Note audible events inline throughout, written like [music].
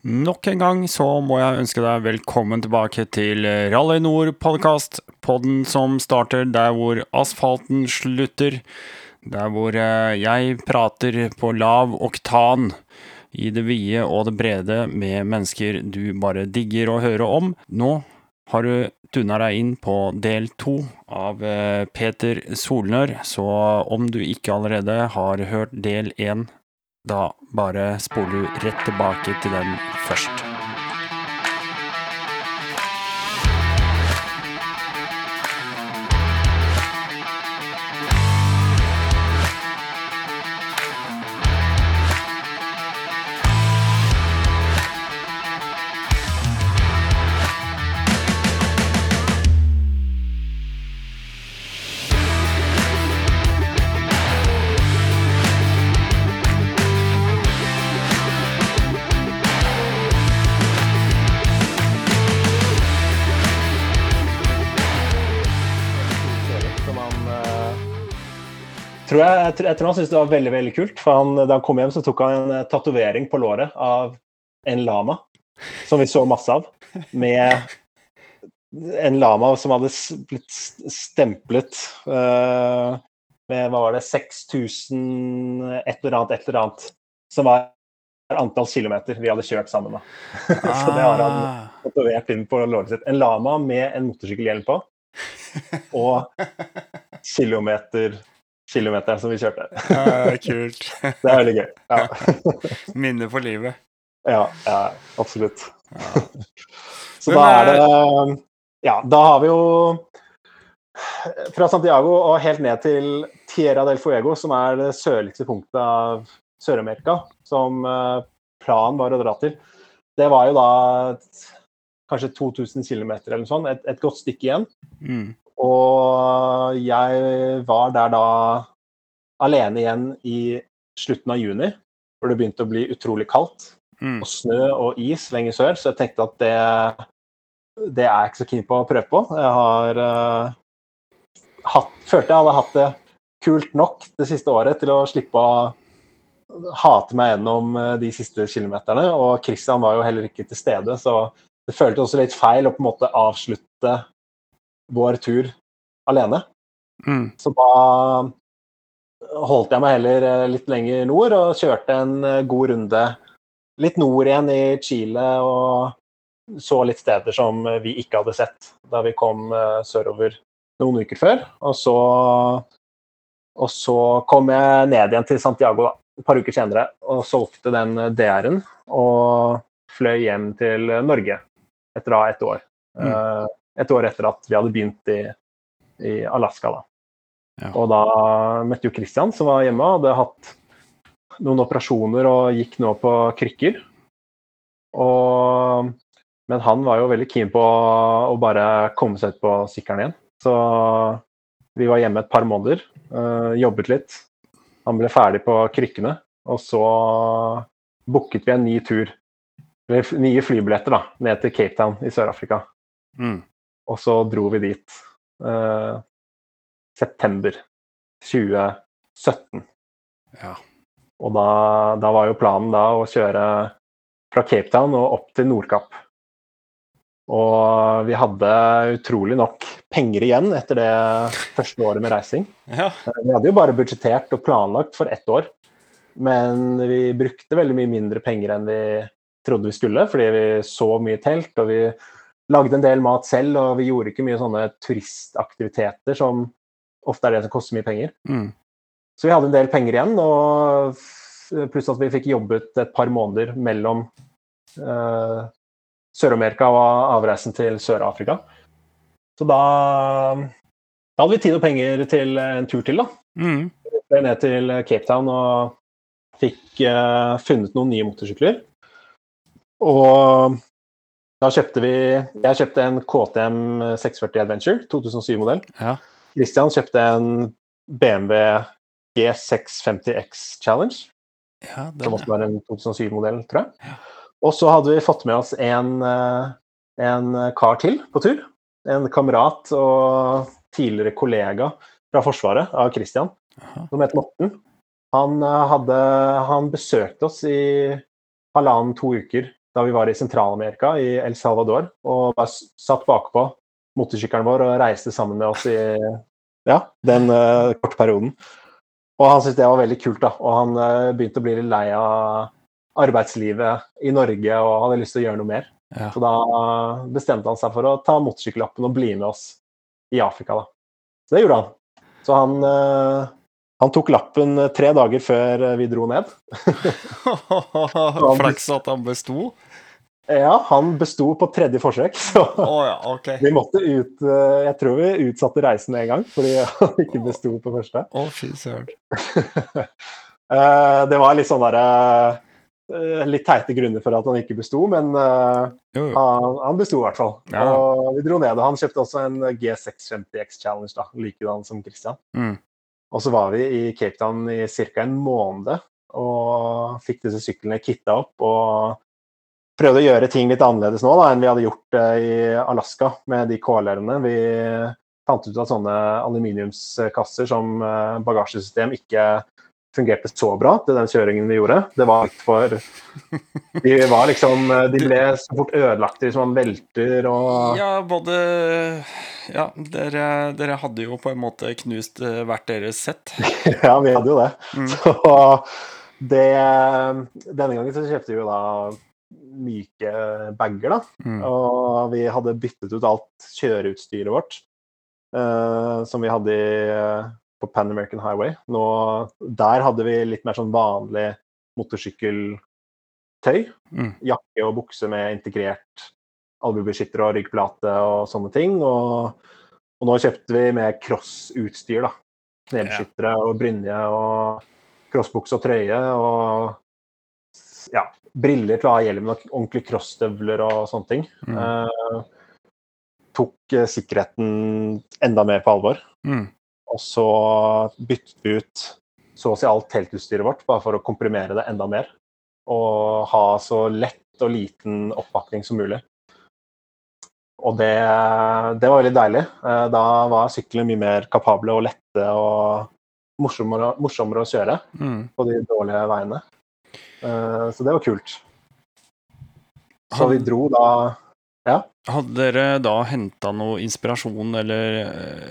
Nok en gang så må jeg ønske deg velkommen tilbake til Rally Nord-podkast. Podden som starter der hvor asfalten slutter. Der hvor eh, jeg prater på lav oktan i det vide og det brede med mennesker du bare digger å høre om. Nå har du tuna deg inn på del to av eh, Peter Solnør, så om du ikke allerede har hørt del én da bare spoler du rett tilbake til den først. Tror jeg, jeg, jeg, tror han syntes det var veldig veldig kult. for han, Da han kom hjem, så tok han en eh, tatovering på låret av en lama, som vi så masse av. Med en lama som hadde blitt stemplet uh, med hva var det, 6000 et eller annet, et eller annet. Som var antall kilometer vi hadde kjørt sammen. da. [laughs] Ah. så det har han ah. tatovert inn på låret sitt. En lama med en motorsykkelhjelm på. [laughs] Og kilometer kilometeren som vi kjørte. Ja, kult. [laughs] det er veldig gøy. Ja. [laughs] Minne for livet. Ja, ja absolutt. Ja. [laughs] Så da er det Ja, da har vi jo fra Santiago og helt ned til Tierra del Fuego, som er det sørligste punktet av Sør-Amerika, som eh, planen var å dra til. Det var jo da kanskje 2000 km eller noe sånt, et, et godt stykke igjen. Mm. Og jeg var der da alene igjen i slutten av juni, hvor det begynte å bli utrolig kaldt. Mm. Og snø og is lenger sør, så jeg tenkte at det, det er jeg ikke så keen på å prøve på. Jeg har uh, hatt, følte jeg hadde hatt det kult nok det siste året til å slippe å hate meg gjennom uh, de siste kilometerne. Og Christian var jo heller ikke til stede, så det føltes også litt feil å på en måte avslutte vår tur alene. Mm. Så da holdt jeg meg heller eh, litt lenger nord og kjørte en eh, god runde litt nord igjen i Chile og så litt steder som vi ikke hadde sett da vi kom eh, sørover noen uker før. Og så, og så kom jeg ned igjen til Santiago da, et par uker senere og solgte den DR-en og fløy hjem til Norge etter da et år. Mm et år etter at vi hadde begynt i, i Alaska. da. Ja. Og da møtte jo Christian, som var hjemme, hadde hatt noen operasjoner og gikk nå på krykker. Og, men han var jo veldig keen på å bare komme seg ut på sykkelen igjen. Så vi var hjemme et par måneder, øh, jobbet litt. Han ble ferdig på krykkene, og så booket vi en ny tur, nye flybilletter, da, ned til Cape Town i Sør-Afrika. Mm. Og så dro vi dit eh, september 2017. Ja. Og da, da, var jo planen da å kjøre fra Cape Town og opp til Nordkapp. Og vi hadde utrolig nok penger igjen etter det første året med reising. Ja. Eh, vi hadde jo bare budsjettert og planlagt for ett år, men vi brukte veldig mye mindre penger enn vi trodde vi skulle, fordi vi så mye telt, og vi lagde en del mat selv, og vi gjorde ikke mye sånne turistaktiviteter som ofte er det som koster mye penger. Mm. Så vi hadde en del penger igjen, og pluss at vi fikk jobbet et par måneder mellom uh, Sør-Amerika og avreisen til Sør-Afrika. Så da, da, hadde vi tid og penger til en tur til, da. Mm. Ned til Cape Town og fikk uh, funnet noen nye motorsykler. Og da kjøpte vi Jeg kjøpte en KTM 640 Adventure, 2007-modell. Ja. Christian kjøpte en BMW G650X Challenge. Ja, som også var en 2007-modell, tror jeg. Ja. Og så hadde vi fått med oss en, eh, en kar til på tur. En kamerat og tidligere kollega fra Forsvaret av Christian, Aha. som het Morten. Han, eh, hadde, han besøkte oss i halvannen, to uker da vi var i Sentral-Amerika, i El Salvador, og bare satt bakpå motorsykkelen vår og reiste sammen med oss i ja, den uh, korte perioden. Og han syntes det var veldig kult, da. Og han uh, begynte å bli litt lei av arbeidslivet i Norge og hadde lyst til å gjøre noe mer. Ja. Så da bestemte han seg for å ta motorsykkellappen og bli med oss i Afrika, da. Så det gjorde han. Så han, uh, han tok lappen tre dager før vi dro ned. [laughs] Flaks at han besto? Ja, han besto på tredje forsøk, [laughs] så oh, ja, okay. vi måtte ut eh, Jeg tror vi utsatte reisen en gang fordi [laughs] han ikke besto på første. Å, oh, fy søren. Eh, det var litt sånn derre eh, Litt teite grunner for at han ikke besto, men han, han besto i hvert fall. Ja. Og vi dro ned. og Han kjøpte også en G650X Challenge, da, likedan som Christian. Mm. Og så var vi i Cape Town i ca. en måned og fikk disse syklene kitta opp. og prøvde å gjøre ting litt annerledes nå da, enn vi hadde gjort uh, i Alaska med de KLR-ene. Vi fant ut at sånne aluminiumskasser som uh, bagasjesystem ikke fungerte så bra til den kjøringen vi gjorde. Det var litt for De var liksom eh, De ble så fort ødelagt hvis man velter og Ja, både Ja, dere, dere, hadde jo på en måte knust hvert deres sett. [laughs] ja, vi hadde jo det. Mm. [laughs] Så det Denne gangen så kjøpte vi jo da myke bager, da. Mm. Og vi hadde byttet ut alt kjøreutstyret vårt uh, som vi hadde i, på Pan American Highway. Nå, der hadde vi litt mer sånn vanlig motorsykkeltøy. Mm. Jakke og bukse med integrert albuebeskytter og ryggplate og sånne ting. Og, og nå kjøpte vi med crossutstyr, da. Knebeskyttere og brynje og crossbukse og trøye og ja, briller til å ha hjelm og ordentlige crossstøvler og sånne ting. Mm. Uh, tok uh, sikkerheten enda mer på alvor. Mm. Og så byttet vi ut så å si alt teltutstyret vårt, bare for å komprimere det enda mer. Og ha så lett og liten oppakning som mulig. Og det, det var veldig deilig. Uh, da var syklene mye mer kapable og lette og morsommere, morsommere å kjøre mm. på de dårlige veiene. Eh, så det var kult. Så vi dro da Ja. Hadde dere da henta noe inspirasjon eller,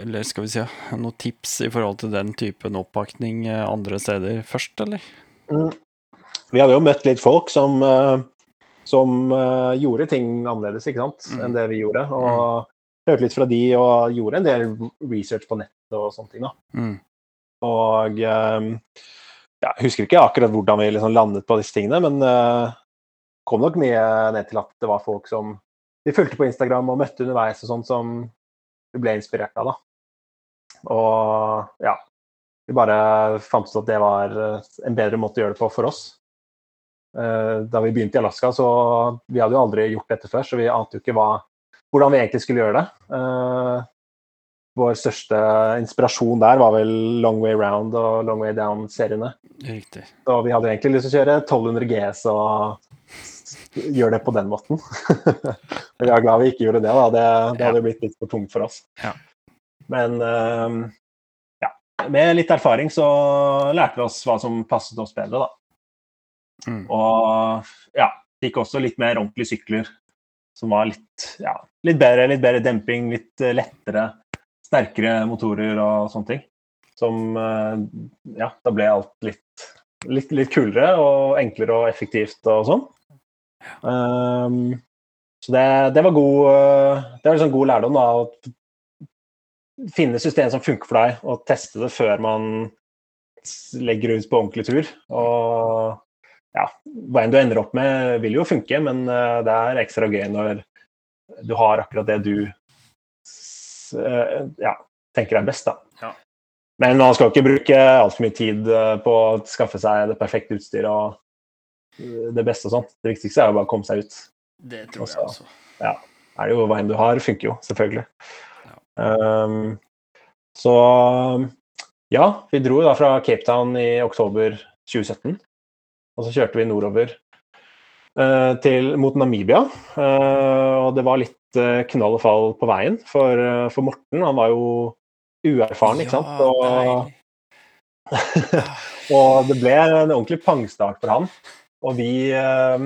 eller, skal vi si noen tips i forhold til den typen oppakning eh, andre steder først, eller? Mm. Vi hadde jo møtt litt folk som, eh, som gjorde ting annerledes ikke sant, mm. enn det vi gjorde. Og mm. hørte litt fra de og gjorde en del research på nettet og sånne ting. da. Mm. Og ja, Jeg husker ikke akkurat hvordan vi liksom landet på disse tingene, men kom nok mye ned til at det var folk som vi fulgte på Instagram og møtte underveis og sånn, som vi ble inspirert av. da. Og ja, vi bare fant ut at det var eh, en bedre måte å gjøre det på for oss. Uh, da vi begynte i Alaska, så vi hadde jo aldri gjort dette før, så vi ante jo ikke hva, hvordan vi egentlig skulle gjøre det. Uh, vår største inspirasjon der var vel Long Way Round og Long Way Down-seriene. Riktig. Så vi hadde egentlig lyst til å kjøre 1200 GS og gjøre det på den måten. [laughs] Men jeg er glad vi ikke gjorde det. da. Det, det hadde blitt litt for tungt for oss. Ja. Men uh, ja, med litt erfaring så lærte vi oss hva som passet oss bedre, da. Mm. Og ja, fikk også litt mer ordentlige sykler som var litt, ja, litt bedre, litt bedre demping, litt lettere sterkere motorer og sånne ting. Som eh, Ja, da ble alt litt, litt, litt kulere og enklere og effektivt og sånn. Um, så det, det, var god eh, Det var liksom god lærdom, da. Å finne system som funker for deg, og teste det før man legger ut på ordentlig tur. Og ja, hva enn du ender opp med, vil jo funke, men eh, det er ekstra gøy når du har akkurat det du Eh, ja, tenker er best. da. Ja. Men man skal ikke bruke altfor mye tid på å skaffe seg det perfekte utstyret og det beste og sånt. Det viktigste er jo bare å komme seg ut. Det tror jeg også. Ja, er det jo hva enn du har, funker jo, selvfølgelig. Ja. Um, så ja, vi dro da fra Cape Town i oktober 2017. Og så kjørte vi nordover uh, til, mot Namibia. Uh, og det var litt uh, knall og fall på veien for, for Morten. Han var jo uerfaren, ikke sant. Og, [laughs] og det ble en ordentlig pangstart for han. Og vi, eh,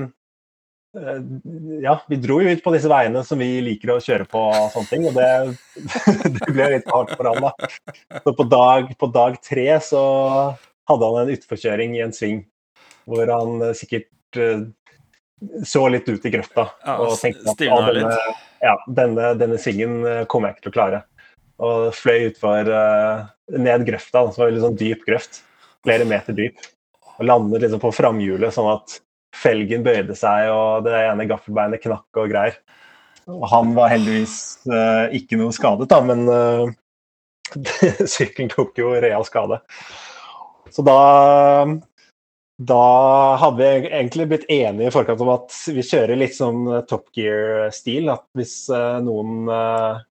ja, vi dro jo ut på disse veiene som vi liker å kjøre på og sånne ting, og det, [laughs] det ble litt hardt for han, da. Så på dag, på dag tre så hadde han en utforkjøring i en sving hvor han sikkert så litt ut i grøfta Ja, og tenkte at stivna denne, ja, denne, denne svingen kommer jeg ikke til å klare. Og fløy utfor uh, ned grøfta, som var litt sånn dyp grøft, flere meter dyp. Og landet liksom på framhjulet, sånn at felgen bøyde seg, og det ene gaffelbeinet knakk og greier. Og han var heldigvis uh, ikke noe skadet, da, men uh, [laughs] sykkelen tok jo real skade. Så da da hadde vi egentlig blitt enige i forkant om at vi kjører litt sånn Top Gear-stil. At hvis eh, noen eh,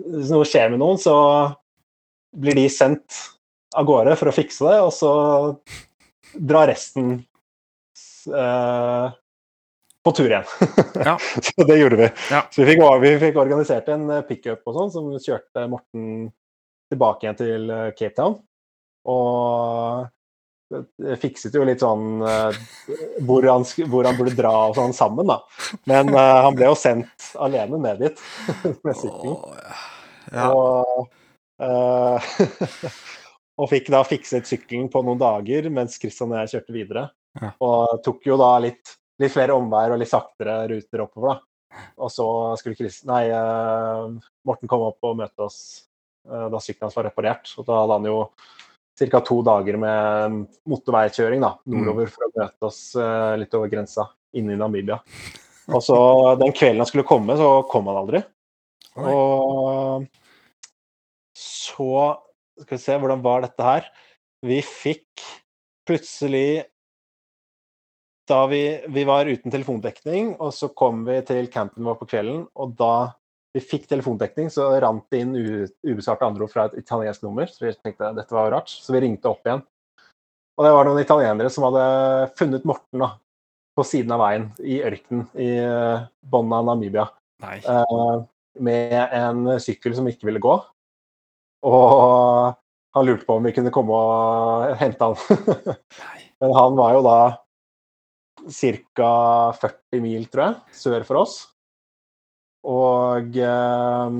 Hvis noe skjer med noen, så blir de sendt av gårde for å fikse det, og så drar resten uh, på tur igjen. [laughs] Ja. så det gjorde vi. Ja. Så vi fikk, vi fikk organisert en eh, pickup og sånn, som kjørte Morten tilbake igjen til eh, Cape Town. Og fikset jo litt sånn hvor, han, hvor han burde dra og sånn sammen, da. Men uh, han ble jo sendt alene ned dit [laughs] med sykkelen. Ja. Og, eh, [laughs] og fikk da fikset sykkelen på noen dager mens Christian og jeg kjørte videre. Ja. Og tok jo da litt, litt flere omveier og litt saktere ruter oppover, da. Og så skulle Chris, nei, eh, Morten komme opp og møte oss eh, da sykkelen hans var reparert. Og da hadde han jo ca. to dager med motorveikjøring da, nordover for å møte oss eh, litt over grensa inne i Namibia. Og så den kvelden han skulle komme, så kom han aldri. Og så Skal vi se, hvordan var dette her? Vi fikk plutselig Da vi, vi var uten telefondekning, og så kom vi til campen vår på kvelden, og da vi fikk telefondekning, så rant det inn ubesvarte anrop fra et italiensk nummer. Så vi tenkte dette var rart, så vi ringte opp igjen. Og det var noen italienere som hadde funnet Morten da, på siden av veien i ørkenen i Bonna, bunnen av Namibia eh, med en sykkel som ikke ville gå. Og han lurte på om vi kunne komme og hente han. [laughs] Men han var jo da ca. 40 mil, tror jeg, sør for oss. Og eh,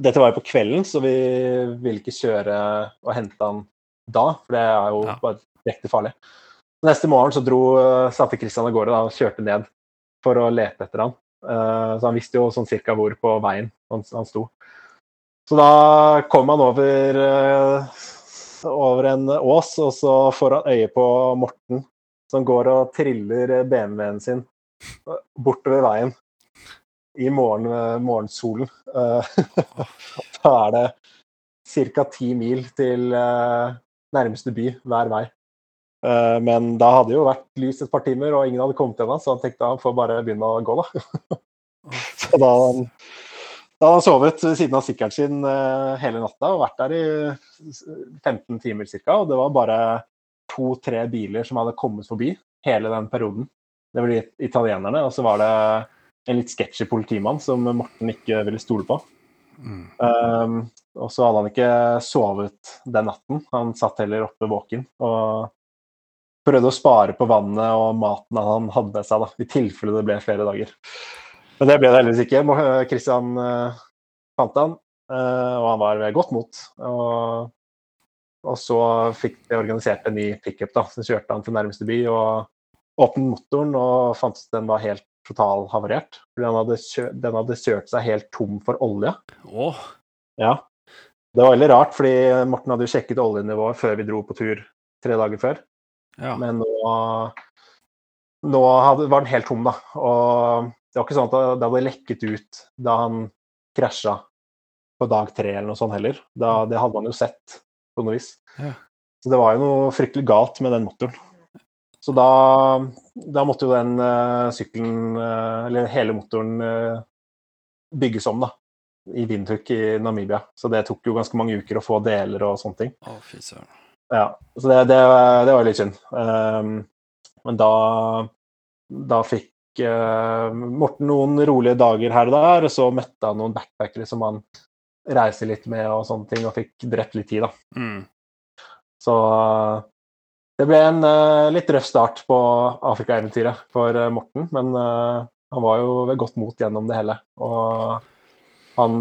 dette var jo på kvelden, så vi ville ikke kjøre og hente han da, for det er jo Ja. bare direkte farlig. Neste morgen så dro, eh, satte Christian av gårde da, og kjørte ned for å lete etter han. Eh, så han visste jo sånn cirka hvor på veien han, han sto. Så da kom han over, eh, over en ås, og så får han øye på Morten, som går og triller BMW-en sin bortover veien i morgen, morgensolen. Eh, [laughs] da er det ca. ti mil til eh, nærmeste by hver vei. Eh, men da hadde jo vært lys et par timer, og ingen hadde kommet ennå, så han tenkte han får bare begynne å gå, da. [laughs] så da, da hadde han sovet ved siden av sykkelen sin eh, hele natta og vært der i 15 timer ca. Og det var bare to-tre biler som hadde kommet forbi hele den perioden. Det var de italienerne, og så var det en litt sketchy politimann som Morten ikke ville stole på. Mm. Um, og så hadde han ikke sovet den natten. Han satt heller oppe våken og prøvde å spare på vannet og maten han hadde med seg, da, i tilfelle det ble flere dager. Men det ble det heldigvis ikke. Kristian eh, fant han, eh, og han var ved godt mot. Og, og så fikk de organisert en ny pickup, da, så kjørte han til nærmeste by og åpnet motoren og fant ut den var helt totalhavarert. Fordi den hadde, kjø den hadde kjørt seg helt tom for olje. Åh, Ja. Det var veldig rart, fordi Morten hadde jo sjekket oljenivået før vi dro på tur tre dager før. ja. Men nå, nå hadde, var den helt tom, da. Og det var ikke sånn at det hadde lekket ut da han krasja på dag tre eller noe sånt heller. Da, det hadde man jo sett på noe vis. Ja. Så det var jo noe fryktelig galt med den motoren. Så da, da måtte jo den uh, sykkelen, uh, eller hele motoren, uh, bygges om, da. I Windhoek i Namibia. Så det tok jo ganske mange uker å få deler og sånne ting. Å, fy søren. Ja, så det, det, det var jo litt synd. Um, men da, da fikk Morten noen rolige dager her og der, og så møtte han noen backpackere som han reiser litt med og sånne ting, og fikk drept litt tid, da. Mm. Så det ble en uh, litt røff start på Afrika-eventyret for uh, Morten, men uh, han var jo ved godt mot gjennom det hele. Og han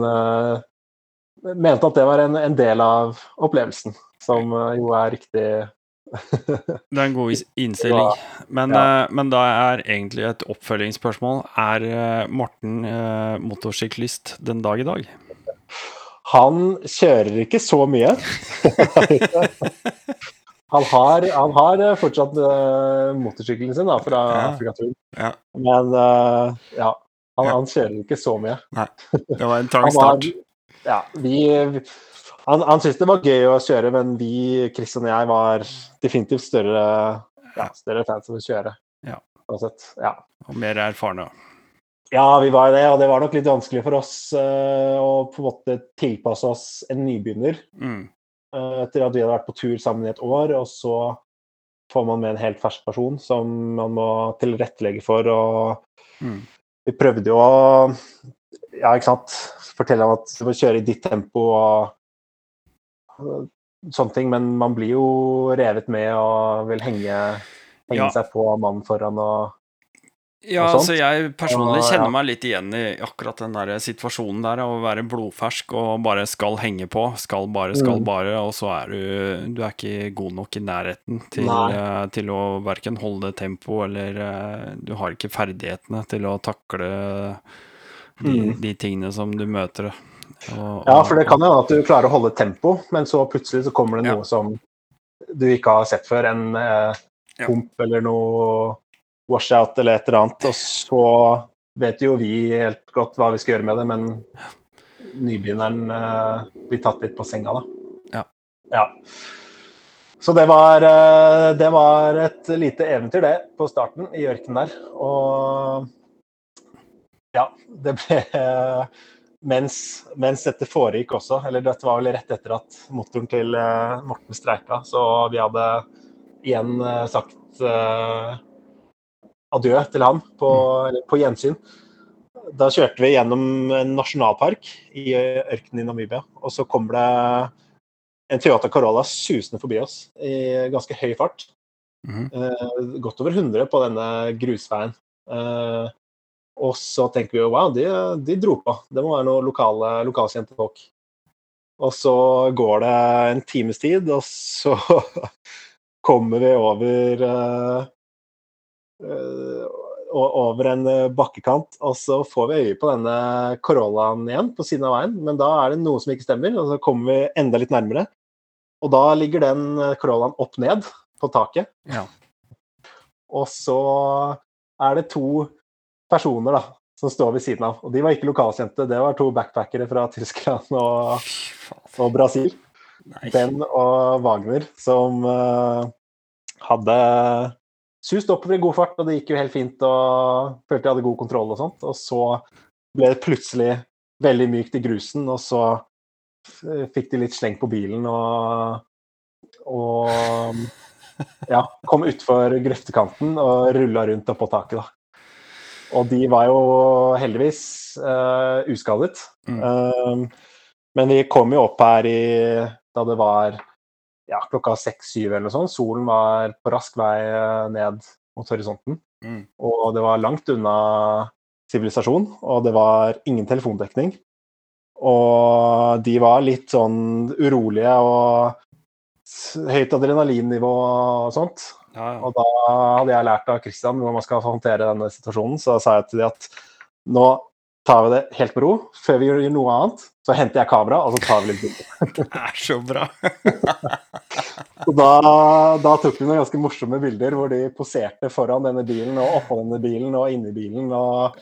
mente at det var en, en, del av opplevelsen, som jo er riktig Det er en god innstilling. Men, ja. men, da er egentlig et oppfølgingsspørsmål Er Morten motorsyklist den dag i dag? Han kjører ikke så mye. [laughs] Han har, han har eh, fortsatt uh, motorsykkelen sin da, fra ja. Afrikaturen. Ja. Men uh, ja, han, han, kjører ikke så mye. Nei, det var en trang start. ja, vi, han, han syntes det var gøy å kjøre, men vi, Kristian og jeg, var definitivt større, ja, større fans av å kjøre. Ja. ja. Og mer erfarne. Ja, vi var det, og det var nok litt vanskelig for oss uh, å på en måte tilpasse oss en nybegynner. Mm. Uh, etter at vi hadde vært på tur sammen i et år. Og så får man med en helt fersk person som man må tilrettelegge for. Og mm. vi prøvde jo å ja, ikke sant, fortelle ham at du må kjøre i ditt tempo og sånne ting. Men man blir jo revet med og vil henge, henge ja. seg på mannen foran og ja, altså jeg personlig kjenner meg litt igjen i akkurat den der situasjonen der. Å være blodfersk og bare skal henge på. Skal bare, skal mm. bare. Og så er du Du er ikke god nok i nærheten til, uh, til å verken holde tempo eller uh, Du har ikke ferdighetene til å takle de, mm. de tingene som du møter. Og, ja, for det kan jo hende at du klarer å holde tempo, men så plutselig så kommer det noe ja. som du ikke har sett før. En eh, pump eller noe washout eller et eller annet. Og så vet jo vi helt godt hva vi skal gjøre med det, men nybegynneren eh, blir tatt litt på senga, da. Ja. ja. Så det var, eh, det var et lite eventyr, det, på starten i ørkenen der. Og ja, det ble mens, mens, dette foregikk også, eller dette var vel rett etter at motoren til Morten streika, så vi hadde igjen sagt adjø til ham på, mm. på, gjensyn. Da kjørte vi gjennom en nasjonalpark i ørkenen i Namibia, og så kommer det en Toyota Corolla susende forbi oss i ganske høy fart. Mm. Uh, godt over 100 på denne grusveien. Eh, og så tenker vi jo wow, de, de, dro på. Det må være noen lokale, lokalkjente folk. Og så går det en times tid, og så [laughs] kommer vi over uh, over en eh, bakkekant, og så får vi øye på denne Corollaen igjen på siden av veien, men da er det noe som ikke stemmer, og så kommer vi enda litt nærmere. Og da ligger den Corollaen opp ned på taket. Ja. Og så er det to personer da, som står ved siden av. Og de var ikke lokalkjente, det var to backpackere fra Tyskland og, og Brasil. Nei. Ben og Wagner, som uh, hadde sust oppover i god fart, og det gikk jo helt fint. og Følte jeg hadde god kontroll og sånt. Og så ble det plutselig veldig mykt i grusen, og så fikk de litt sleng på bilen og, og ja, kom utfor grøftekanten og rulla rundt oppå taket. da. Og de var jo heldigvis uh, uskadet. Mm. Uh, men vi kom jo opp her i da det var ja, klokka seks-syv eller noe sånt. Solen var på rask vei eh, ned mot horisonten. Mm. Og det var langt unna sivilisasjon, og det var ingen telefondekning. Og de var litt sånn urolige og høyt adrenalinnivå og sånt. Ja, ja. Og da hadde jeg lært av Kristian hvordan man skal håndtere denne situasjonen, så sa jeg til dem at nå tar vi det helt med ro. Før vi gjør noe annet, så henter jeg kamera, og så tar vi litt bilder. [laughs] det er så bra. og da, da, tok vi noen ganske morsomme bilder hvor de poserte foran denne bilen og oppå denne bilen og inni bilen. og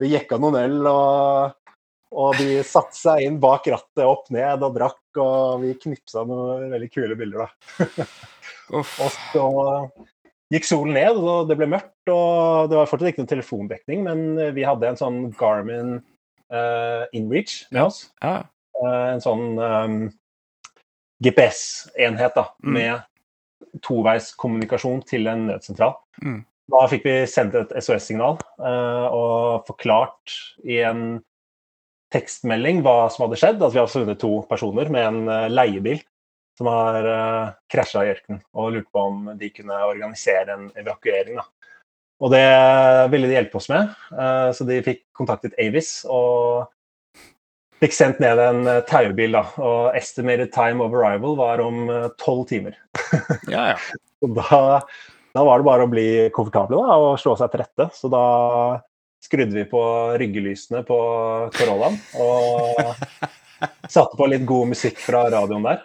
Vi jekka noen øl, og, og de satte seg inn bak rattet opp ned og drakk, og vi knipsa noen veldig kule bilder, da. [laughs] og så gikk solen ned, og det ble mørkt. og Det var fortsatt ikke noen telefondekning, men vi hadde en sånn Garmin uh, InReach med oss. Ja. Uh, en sånn um, GPS-enhet da, mm. med toveiskommunikasjon til en nødsentral. Mm. Da fikk vi sendt et SOS-signal uh, og forklart i en tekstmelding hva som hadde skjedd. Altså, vi har funnet to personer med en leiebil som har uh, krasja i ørkenen, og lurte på om de kunne organisere en evakuering. Da. Og det ville de hjelpe oss med, uh, så de fikk kontaktet Avis og fikk sendt ned en uh, taubil. da, Og estimated time of arrival var om tolv timer. [laughs] ja, ja. Og da, da, var det bare å bli komfortable da, og slå seg til rette. Så da skrudde vi på ryggelysene på Corollaen og Satte på litt god musikk fra radioen der.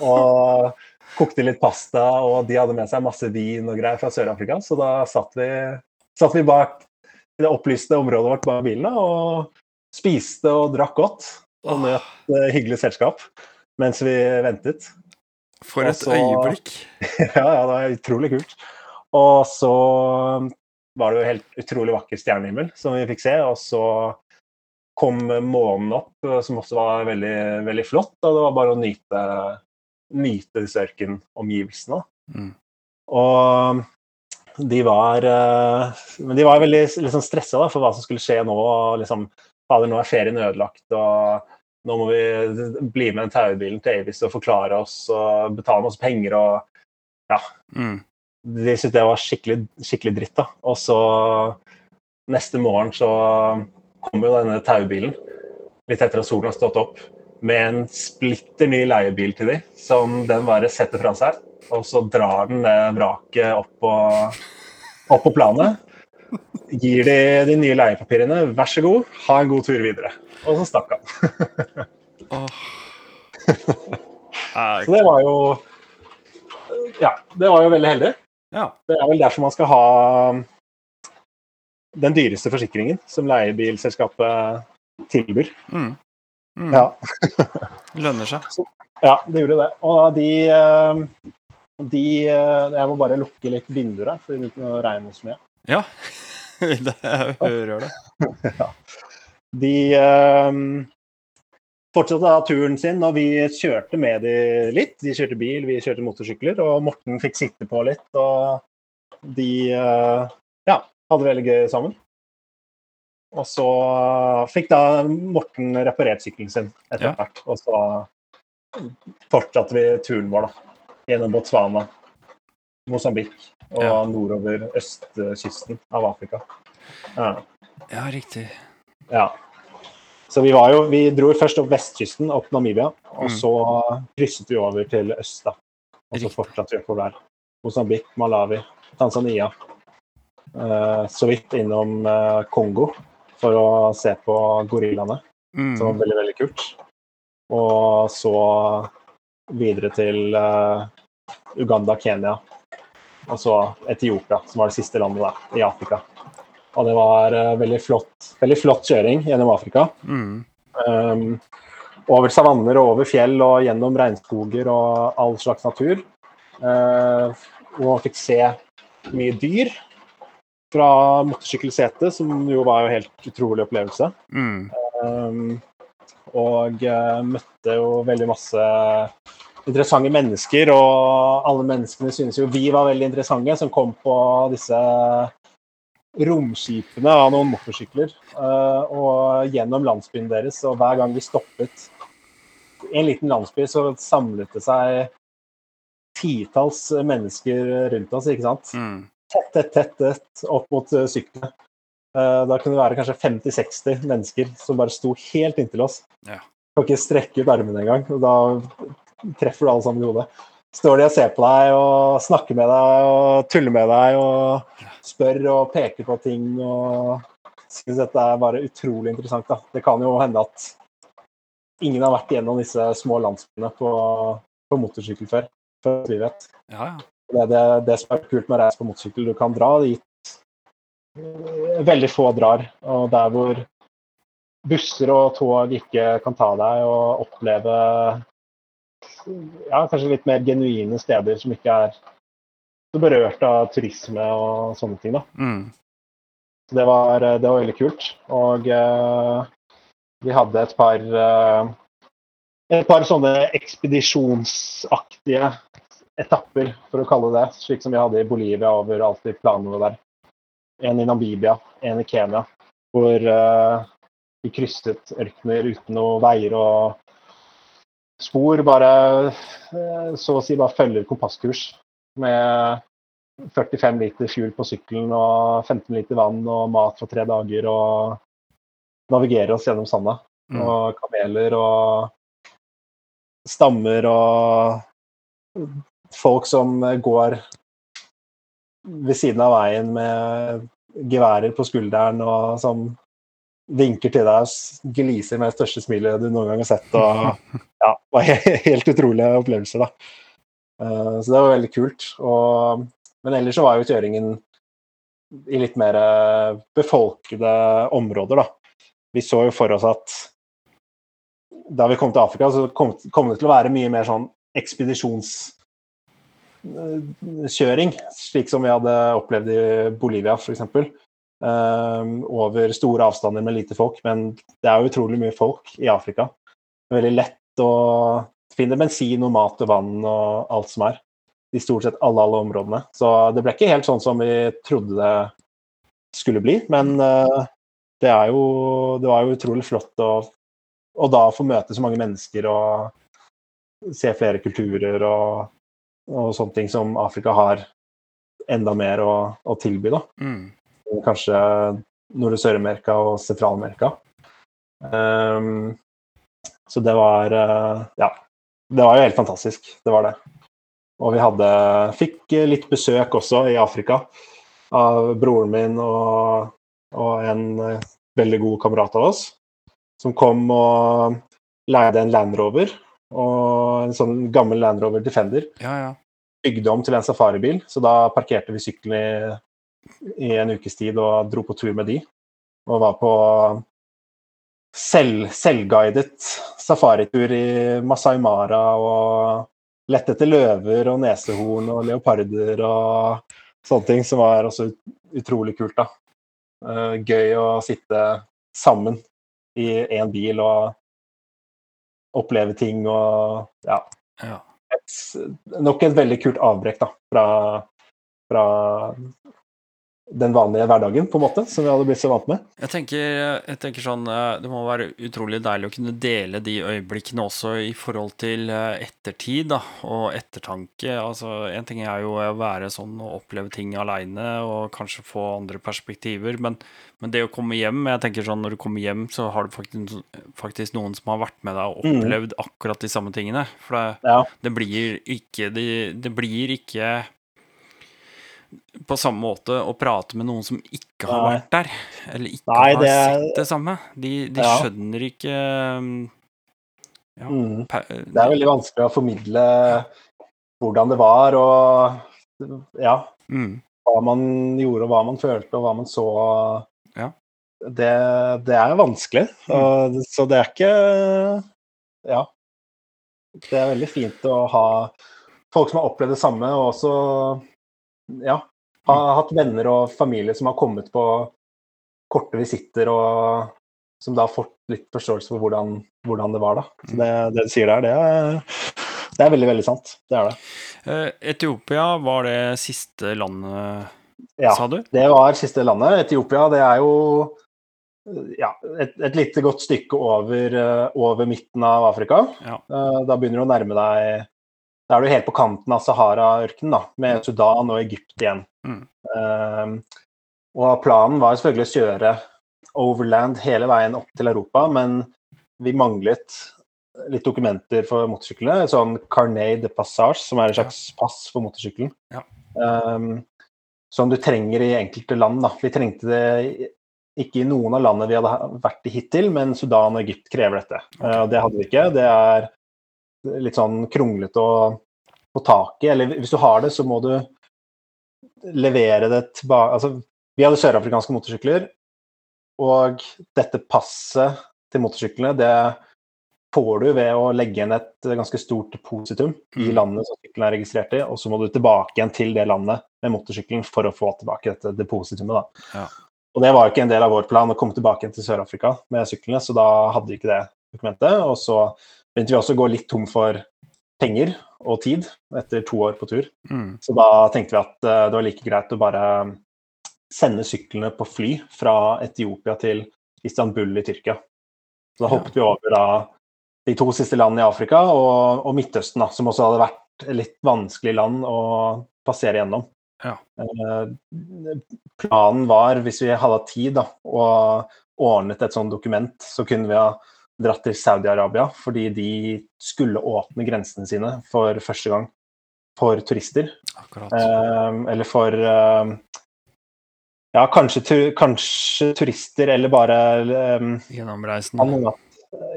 Og kokte litt pasta, og de hadde med seg masse vin og greier fra Sør-Afrika. Så da satt vi, satt vi bak det opplyste området vårt bak bilen og spiste og drakk godt. Og nøt uh, hyggelig selskap mens vi ventet. For et så, øyeblikk. [laughs] ja, ja, det var utrolig kult. Og så var det jo helt utrolig vakker stjernehimmel som vi fikk se. Og så kom månen opp, som også var veldig, veldig flott. Og det var bare å nyte, nyte disse ørkenomgivelsene. Mm. Og de var eh, Men de var veldig liksom, stressa for hva som skulle skje nå. og Liksom, Fader, nå er ferien ødelagt, og nå må vi bli med den taubilen til Avis og forklare oss og betale masse penger og Ja. Mm. De syntes det var skikkelig, skikkelig dritt, da. Og så neste morgen så kommer jo denne taubilen litt etter at solen har stått opp, med en splitter ny leiebil til dem, som den bare setter fra seg. Og så drar den det vraket opp på, opp på planet. Gir de de nye leiepapirene. Vær så god, ha en god tur videre. Og så stakk han. oh. [laughs] så det var jo Ja, det var jo veldig heldig. Ja. Det er vel derfor man skal ha den dyreste forsikringen som leiebilselskapet tilbyr. Mm. Mm. Ja. [laughs] Lønner seg. ja, det gjorde det. Og de, eh, de eh, Jeg må bare lukke litt vinduer her, for det begynner å regne så mye. Ja, [laughs] jeg hører det. [laughs] ja. De um, fortsatte da turen sin, og vi kjørte med de litt. De kjørte bil, vi kjørte motorsykler, og Morten fikk sitte på litt. Og de uh, ja, hadde det veldig gøy sammen. Og så fikk da Morten reparert sykkelen sin etter hvert. Ja. Og så fortsatte vi turen vår da, gjennom Botswana, Mosambik og ja. nordover østkysten av Afrika. Ja, ja riktig. Ja. Så vi var jo Vi dro først opp vestkysten, opp Namibia, og mm. så krysset vi over til øst, da. Og så fortsatte vi oppover der. Mosambik, Malawi, Tanzania. Uh, så vidt innom uh, Kongo for å se på gorillaene. Mm. Som var veldig, veldig kult. Og så videre til uh, Uganda, Kenya og så Etiopia, som var det siste landet da, i Afrika. Og det var uh, veldig, flott, veldig flott kjøring gjennom Afrika. Mm. Um, over savanner og over fjell og gjennom regnskoger og all slags natur. Uh, og fikk se mye dyr fra motorsykkelsetet, som jo var en helt utrolig opplevelse. Mm. Um, og uh, møtte jo veldig masse interessante mennesker, og alle menneskene synes jo vi var veldig interessante, som kom på disse romskipene av noen motorsykler uh, og gjennom landsbyen deres. Og hver gang vi stoppet i en liten landsby, så samlet det seg titalls mennesker rundt oss, ikke sant. Mm tett, tett, tett, tett opp mot uh, syklene. Uh, da kunne det være kanskje 50-60 mennesker som bare sto helt inntil oss. Ja. Kan ikke strekke ut armene engang. og Da treffer du alle sammen i hodet. Står de og ser på deg og snakker med deg og tuller med deg og spør og peker på ting og synes dette er bare utrolig interessant. Da. Det kan jo hende at ingen har vært gjennom disse små landsbyene på, på motorsykkel før. før vi vet. Ja, ja. Det er det, det, som er kult med å reise på motorsykkel. Du kan dra dit veldig få drar. Og der hvor busser og tog ikke kan ta deg og oppleve ja, kanskje litt mer genuine steder som ikke er så berørt av turisme og sånne ting. da. Mm. Så det var, det var, veldig kult. Og uh, vi hadde et par uh, et par sånne ekspedisjonsaktige etapper, for å kalle det slik som vi hadde i Bolivia over alt i planene der. En i Namibia, en i Kenya, hvor uh, vi krysset ørkener uten noen veier og spor bare eh, så å si bare følger kompasskurs med 45 liter fuel på sykkelen og 15 liter vann og mat for tre dager og navigerer oss gjennom sanda. Mm. Og kameler og stammer og folk som går ved siden av veien med geværer på skulderen og som vinker til deg og gliser med det største smilet du noen gang har sett. Og [laughs] ja, det var he- helt utrolige opplevelser, da. Uh, Så det var veldig kult. Og, men ellers så var jo kjøringen i litt mer eh, befolkede områder, da. Vi så jo for oss at da vi kom til Afrika, så kom, kom det til å være mye mer sånn ekspedisjonskjøring, slik som vi hadde opplevd i Bolivia f.eks. Um, over store avstander med lite folk, men det er jo utrolig mye folk i Afrika. Veldig lett å finne bensin og mat og vann og alt som er. I stort sett alle, alle områdene. Så det ble ikke helt sånn som vi trodde det skulle bli, men uh, det, er jo, det var jo utrolig flott å, å da få møte så mange mennesker og se flere kulturer og, og sånne ting som Afrika har enda mer å, å tilby. da Mm. Kanskje Nord- og Sør-Amerika og Sentral-Amerika. Um, så det var eh, Ja. Det var jo helt fantastisk. Det var det. Og vi hadde Fikk litt besøk også i Afrika av broren min og, og en eh, veldig god kamerat av oss, som kom og leide en Land Rover. Og en sånn gammel Land Rover Defender Ja, ja. bygde om til en safaribil, så da parkerte vi sykkelen i, i en ukes tid og dro på tur med de. Og var på selv, selvguidet safaritur i Masai Mara og lette etter løver og nesehorn og leoparder og sånne ting, som var også utrolig kult, da. Eh, gøy å sitte sammen i én bil og oppleve ting og ja, ja. et, nok et veldig kult avbrekk da, fra, fra den vanlige hverdagen, på en måte, som vi hadde blitt så vant med. Jeg tenker, jeg tenker sånn eh, Det må være utrolig deilig å kunne dele de øyeblikkene også i forhold til eh, ettertid da, og ettertanke. Altså, En ting er jo å være sånn og oppleve ting aleine og kanskje få andre perspektiver, men, men det å komme hjem jeg tenker sånn Når du kommer hjem, så har du faktisk, faktisk noen som har vært med deg og Mm. opplevd akkurat de samme tingene. For det, Ja, det blir ikke det, det blir ikke på samme måte å prate med noen som ikke har vært der, eller ikke Nei, har det sett det samme. De, de Ja. skjønner ikke um, ja, mm. Det er veldig vanskelig å formidle hvordan det var, og ja, mm, hva man gjorde, og hva man følte, og hva man så. Ja. Det, det er vanskelig, og, så det er ikke Ja. Det er veldig fint å ha folk som har opplevd det samme, og også ja, har hatt venner og familie som har kommet på korte visitter, og som da har fått litt forståelse for hvordan, hvordan det var. da. Så det, det du sier der, det er, det er veldig, veldig sant. Det er det. Eh, Etiopia var det siste landet, Ja. sa du? Ja, Det var siste landet. Etiopia det er jo ja, et, et lite godt stykke over, eh, over midten av Afrika. Ja. Eh, Da begynner du å nærme deg Da er du helt på kanten av Sahara-ørkenen, da, med Sudan og Egypt igjen. Mm. Uh, og planen var selvfølgelig å kjøre overland hele veien opp til Europa, men vi manglet litt dokumenter for motorsyklene. et Sånn carnet de passage, som er en slags pass for motorsykkelen. Ja. Um, som du trenger i enkelte land. Da. Vi trengte det ikke i noen av landene vi hadde vært i hittil, men Sudan og Egypt krever dette. Uh, det hadde vi ikke. Det er litt sånn kronglete å få tak i. Eller hvis du har det, så må du levere det tilbake Altså, vi hadde sørafrikanske motorsykler, og dette passet til motorsyklene, det får du ved å legge inn et ganske stort depositum i Mm. landet som sykkelen er registrert i, og så må du tilbake igjen til det landet med motorsykkelen for å få tilbake dette depositumet. Ja. Og det var jo ikke en del av vår plan å komme tilbake igjen til Sør-Afrika med syklene, så da hadde vi ikke det dokumentet. Og så begynte vi også å gå litt tom for penger og tid etter to år på tur. Mm. Så da tenkte vi at eh, det var like greit å bare sende syklene på fly fra Etiopia til Istanbul i Tyrkia. Så da Ja. hoppet vi over da de to siste landene i Afrika og, og Midtøsten, da, som også hadde vært litt vanskelig land å passere gjennom. Ja. Eh, planen var, hvis vi hadde tid da, og ordnet et sånt dokument, så kunne vi ha dratt til Saudi-Arabia fordi de skulle åpne grensene sine for første gang for turister. Akkurat. Eh, eller for eh, Ja, kanskje, tu, kanskje turister, eller bare eh, Gjennomreisende. Ja.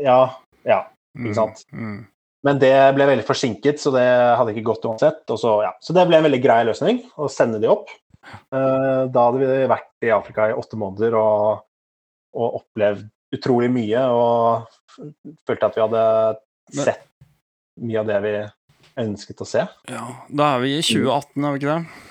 Ja, ja. ikke sant? Mm. Men det ble veldig forsinket, så det hadde ikke gått uansett. Og så, ja. så det ble en veldig grei løsning å sende de opp. Eh, da hadde vi vært i Afrika i åtte måneder og, og opplevd utrolig mye. Og følte at vi hadde sett mye av det vi ønsket å se. Ja, da er vi i 2018, er vi ikke det?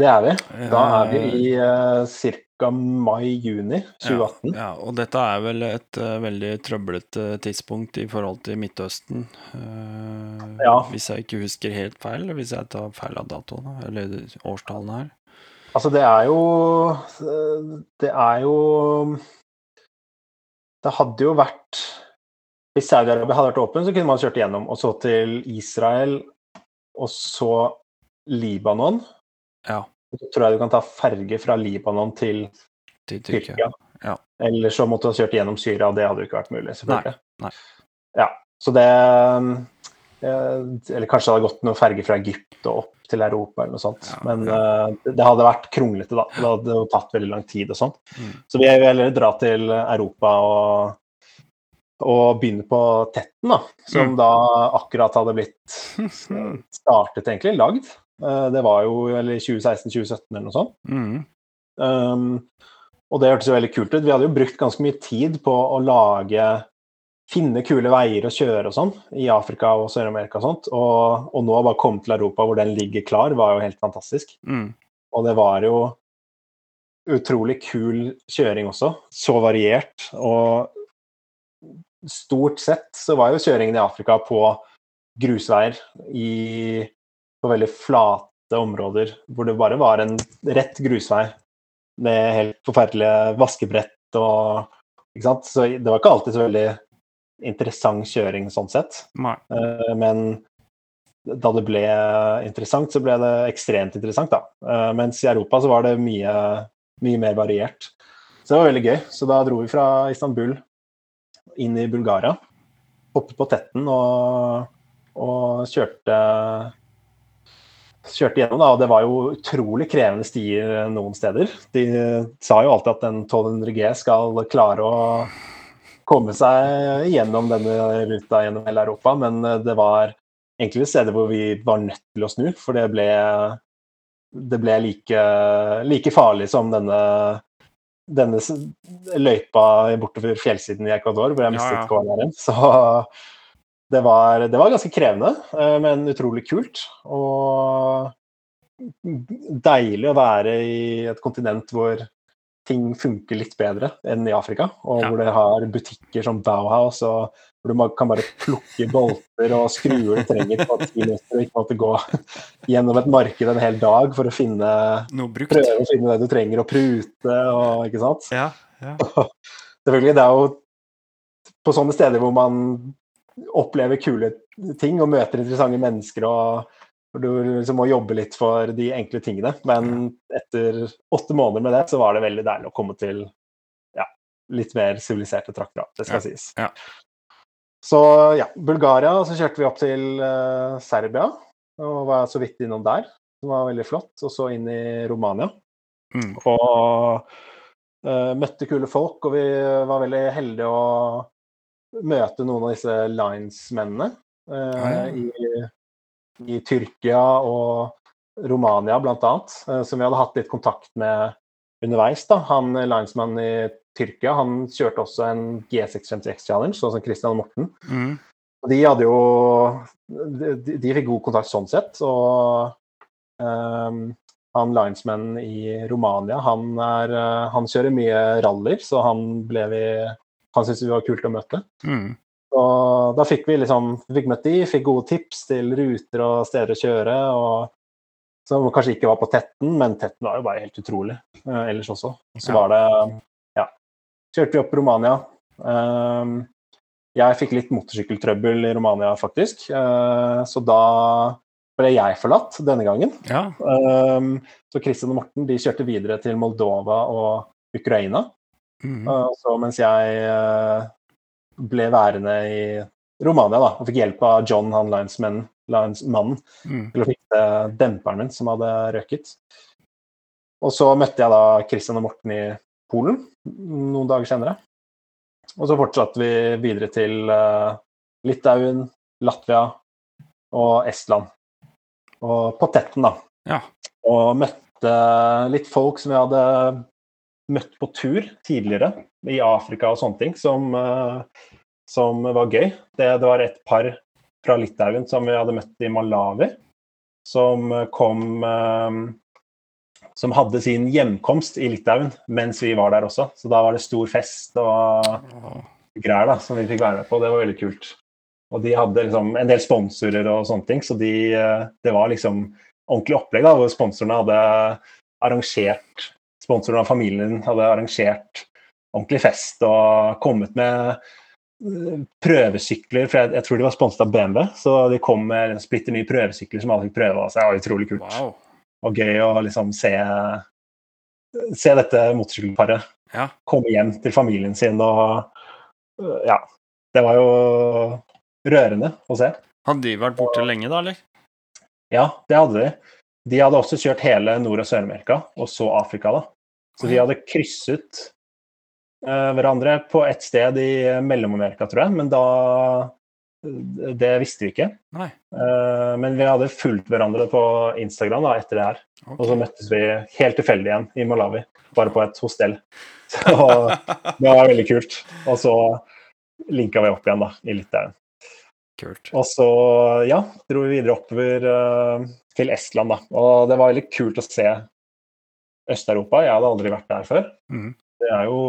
Det er vi. Da er vi Eh, i uh, ca. mai-juni 2018. Ja, og dette er vel et uh, veldig trøblete tidspunkt i forhold til Midtøsten. Uh, Ja. Hvis jeg ikke husker helt feil, hvis jeg tar feil av datoene, eller årstallene her. Altså, det er jo Det er jo Det hadde jo vært Hvis Saudi-Arabia hadde vært åpen, så kunne man kjørt igjennom. Og så til Israel, og så Libanon. Ja, Så tror jeg du kan ta ferge fra Libanon til til Tyrkia. Ja. Eller så måtte du ha kjørt gjennom Syria, og det hadde jo ikke vært mulig, selvfølgelig. nei. Nei. Ja, så det eh, Eller kanskje det hadde gått noen ferge fra Egypt og opp til Europa, eller noe sånt. Ja, Men ja. eh, det- det hadde vært kronglete, da. Det hadde jo tatt veldig lang tid og sånt. Mm. Så vi vil heller dra til Europa og, og begynne på Tetten, da. Som Mm. da akkurat hadde blitt [laughs] startet, egentlig, lagd. Uh, Det var jo eller 2016-2017 eller noe sånt. Mm. Um, og det hørtes jo veldig kult ut. Vi hadde jo brukt ganske mye tid på å lage Finne kule veier å kjøre og sånn i Afrika og Sør-Amerika og sånt. Og, og nå bare komme til Europa hvor den ligger klar, var jo helt fantastisk. Mm. Og det var jo utrolig kul kjøring også. Så variert. Og stort sett så var jo kjøringen i Afrika på grusveier i, på veldig flate områder hvor det bare var en rett grusvei med helt forferdelige vaskebrett og Ikke sant. Så det var ikke alltid så veldig interessant kjøring sånn sett. Eh, Men da det ble interessant, så ble det ekstremt interessant, da. Eh, Mens i Europa så var det mye, mye mer variert. Så det var veldig gøy. Så da dro vi fra Istanbul inn i Bulgaria. Hoppet på Tetten og, og kjørte Kjørte gjennom, da, og det var jo utrolig krevende stier noen steder. De sa jo alltid at en 1200 G skal klare å komme seg gjennom denne ruta gjennom hele Europa, men eh, det var egentlig steder hvor vi var nødt til å snu, for det ble, det ble like, like farlig som denne, denne løypa bortover fjellsiden i Ecuador, hvor jeg Ja, mistet ja. KNR-en. Så [laughs] det var, det var ganske krevende, eh, men utrolig kult. Og deilig å være i et kontinent hvor ting funker litt bedre enn i Afrika, og Ja. hvor det har butikker som Bauhaus, og hvor du kan bare plukke bolter og skruer du trenger på ti minutter, og ikke måtte gå gjennom et marked en hel dag for å finne prøve å finne det du trenger, og prute og ikke sant. Ja, ja. [laughs] Selvfølgelig, det er jo på sånne steder hvor man opplever kule ting og møter interessante mennesker og hvor du liksom må jobbe litt for de enkle tingene. Men etter åtte måneder med det, så var det veldig deilig å komme til ja, litt mer siviliserte trakter. Det skal sies. ja. Så ja, Bulgaria, så kjørte vi opp til uh, Serbia og var så vidt innom der. Det var veldig flott. Og så inn i Romania. Mm. Og uh, møtte kule folk, og vi var veldig heldige å møte noen av disse Lines-mennene uh, ja, ja. i, i Tyrkia og Romania, annet, eh, som vi hadde hatt litt kontakt med underveis. da. Han eh, linesmannen i Tyrkia han kjørte også en G656 Challenge, sånn som Christian Morten. Mm. De hadde jo de, de- de fikk god kontakt sånn sett. Og um, han linesmannen i Romania, han, er, eh, han kjører mye rallyer, så han ble vi Han syntes vi var kult å møte. Mm. Og da fikk vi liksom vi fikk møtt de, fikk gode tips til ruter og steder å kjøre. og Som kanskje ikke var på Tetten, men Tetten var jo bare helt utrolig eh, ellers også. Så var det Ja. Kjørte vi opp Romania. ehm, jeg fikk litt motorsykkeltrøbbel i Romania, faktisk. Eh, så da ble jeg forlatt denne gangen. Ja. Um, så Christian og Morten de kjørte videre til Moldova og Ukraina. Mhm. Uh, så mens jeg uh, ble værende i Romania da, og fikk hjelp av John, han linesmannen, linesmannen Mhm. til å fikse demperen min som hadde røket. Og så møtte jeg da Christian og Morten i Polen noen dager senere. Og så fortsatte vi videre til uh, Litauen, Latvia og Estland. Og på Tetten, da. Ja. Og møtte litt folk som jeg hadde møtt på tur tidligere, i Afrika og sånne ting, som, eh, som var gøy. Det, det var et par fra Litauen som vi hadde møtt i Malawi, som kom eh, Som hadde sin hjemkomst i Litauen mens vi var der også. Så da var det stor fest og greier da, som vi fikk være med på. Det var veldig kult. Og de hadde liksom en del sponsorer og sånne ting, så de, eh, det var liksom ordentlig opplegg da, hvor sponsorene hadde arrangert Sponsoren av familien hadde arrangert ordentlig fest og kommet med eh, prøvesykler, for jeg, jeg tror de var sponset av BMW, så de kom med en splitter nye prøvesykler som alle fikk prøve. Så det var utrolig kult Wow. og gøy å liksom se, se dette motorsykkelparet Ja. komme hjem til familien sin og øh, Ja. Det var jo rørende å se. Hadde de vært borte lenge, da, eller? Ja, det hadde de. De hadde også kjørt hele Nord- og Sør-Amerika, og så Afrika, da. Så de hadde krysset eh, hverandre på et sted i Mellom-Amerika, tror jeg, men da Det visste vi ikke. Nei. Eh, men vi hadde fulgt hverandre på Instagram da, etter det her. Okay. Og så møttes vi helt tilfeldig igjen i Malawi, bare på et hostell. [laughs] Så det var veldig kult. Og så linka vi opp igjen da, i Litauen. Kult. Og så, ja, dro vi videre oppover eh, til Estland, da. Og det var veldig kult å se Øst-Europa. Jeg hadde aldri vært der før. Mhm. Det er jo,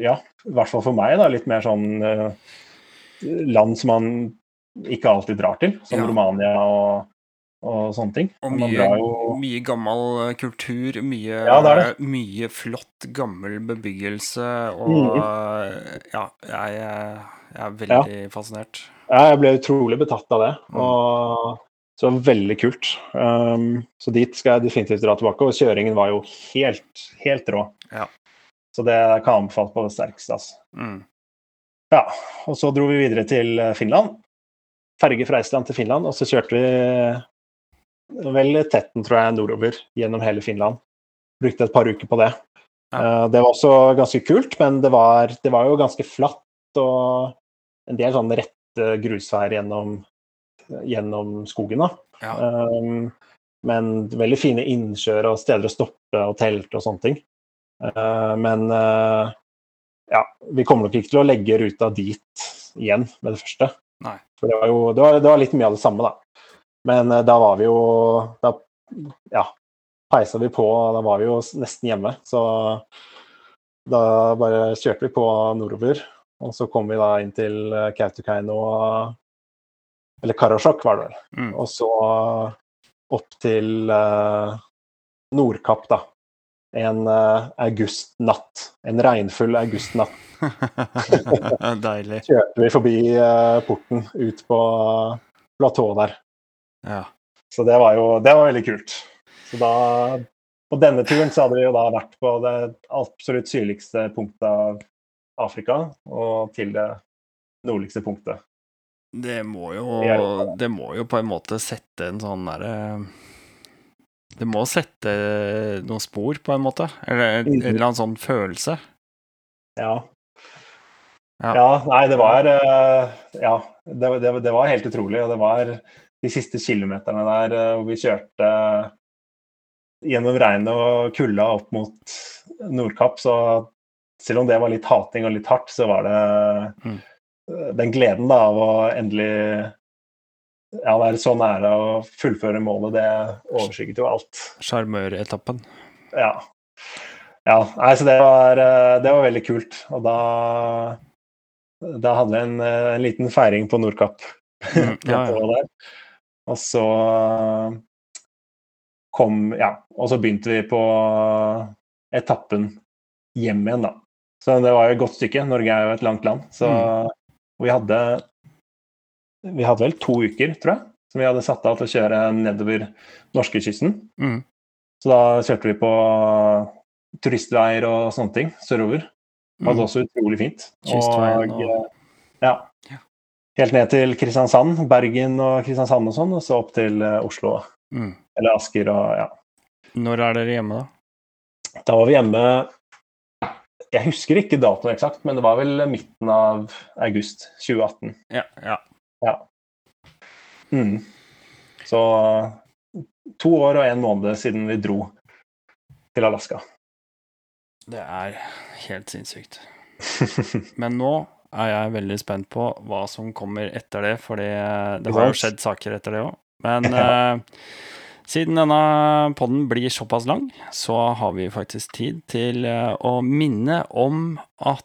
ja, i hvert fall for meg, da, litt mer sånn eh, land som man ikke alltid drar til, som Ja. Romania og, og sånne ting. Og mye, jo mye gammel eh, kultur, mye, Ja, det det. mye flott, gammel bebyggelse, og eh, ja, jeg, eh, jeg er veldig fascinert. Ja, jeg ble utrolig betatt av det. Mm. Og så det var veldig kult. Um, så dit skal jeg definitivt dra tilbake. Og kjøringen var jo helt, helt rå. Ja. Så det kan jeg anbefale på det sterkeste. Altså. Mm. Ja, og så dro vi videre til eh, Finland. Ferge fra Estland til Finland, og så kjørte vi vel tetten, tror jeg, nordover gjennom hele Finland. Brukte et par uker på det. Ja. Uh, Det var også ganske kult, men det var, det var jo ganske flatt og en del sånn rette grusveier gjennom, gjennom skogen. da. Ja. Um, men veldig fine innsjøer og steder å stoppe og telte og sånne ting. Uh, men uh, ja, vi kommer nok ikke til å legge ruta dit igjen med det første. Nei. For det var jo det var, det var litt mye av det samme, da. Men uh, da var vi jo Da ja, peisa vi på, og da var vi jo nesten hjemme. Så da bare kjørte vi på nordover. Og så kom vi da inn til Kautokeino og Eller Karasjok, var det vel. Mm. Og så opp til uh, Nordkapp, da. En uh, augustnatt. En regnfull augustnatt [laughs] Deilig. kjørte vi forbi uh, porten ut på platået der. Ja. Så det var jo det var veldig kult. Så da På denne turen så hadde vi jo da vært på det absolutt syrligste punktet av Afrika, og til det nordligste punktet. Det må jo Det må jo på en måte sette en sånn derre Det må sette noen spor, på en måte. Eller en, Mhm. eller annen sånn følelse. Ja. Ja. Ja, nei, det var eh, Ja, det, det, det var helt utrolig. Og det var de siste kilometerne der eh, hvor vi kjørte gjennom regnet og kulda opp mot Nordkapp, så selv om det var litt hating og litt hardt, så var det Mm. Den gleden da av å endelig ja, være så nære å fullføre målet, det overskygget jo alt. Sjarmøretappen. Ja. ja nei, så det var, eh, det var veldig kult. Og da, da hadde vi en, eh, en liten feiring på Nordkapp. Mm, [laughs] ja, ja. Og så kom Ja, og så begynte vi på etappen hjem igjen, da. Så det var jo et godt stykke. Norge er jo et langt land. Så vi hadde Vi hadde vel to uker, tror jeg, som vi hadde satt av til å kjøre nedover norskekysten. Mm. Så da kjørte vi på turistveier og sånne ting sørover. Det var Mm. også utrolig fint. Kystveien Og, og- ja. Ja. Helt ned til Kristiansand, Bergen og Kristiansand og sånn, og så opp til eh, Oslo. Mm. Eller Asker og ja. Når er dere hjemme, da? Da var vi hjemme Jeg husker ikke datoen eksakt, men det var vel midten av august 2018. Ja, ja. Mm. Så to år og en måned siden vi dro til Alaska. Det er helt sinnssykt. [laughs] Men nå er jeg veldig spent på hva som kommer etter det, for det, har jo skjedd saker etter det òg. Men [laughs] eh, siden denne podden blir såpass lang, så har vi faktisk tid til eh, å minne om at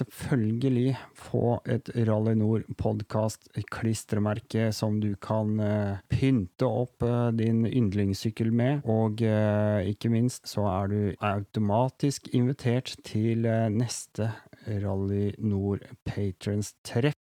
selvfølgelig få et Rally Nord podkast-klistremerke som du kan eh, pynte opp eh, din yndlingssykkel med, og eh, ikke minst så er du automatisk invitert til neste Rally Nord Patrons-treff.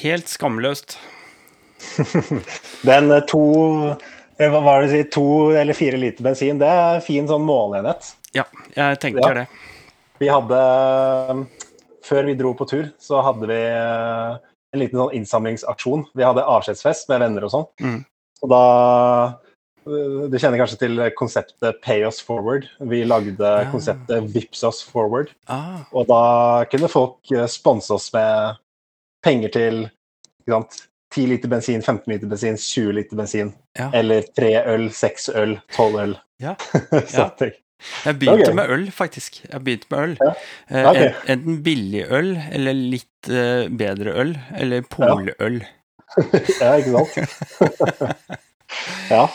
Helt skamløst. [laughs] Den eh, to eh, Hva var det å si? To eller fire liter bensin, det er fin sånn måleenhet. Ja, jeg tenker Ja. det. Vi hadde Før vi dro på tur, så hadde vi eh, en liten sånn innsamlingsaksjon. Vi hadde avskjedsfest med venner og sånn. Mm. Og da eh, Du kjenner kanskje til konseptet Pay us forward. Vi lagde Ja. konseptet Vips us forward. Ah, Og da kunne folk eh, sponse oss med penger til sant, 10 liter bensin, 15 liter bensin, 20 liter bensin. Ja. Eller 3 øl, 6 øl, tolv øl. Ja. [laughs] Så Ja. jeg begynte okay. med øl, faktisk. Jeg begynte med øl. Ja. Okay. Enten billig øl, eller litt eh, bedre øl, eller poløl. [laughs] Ja, ikke sant? [laughs] ja.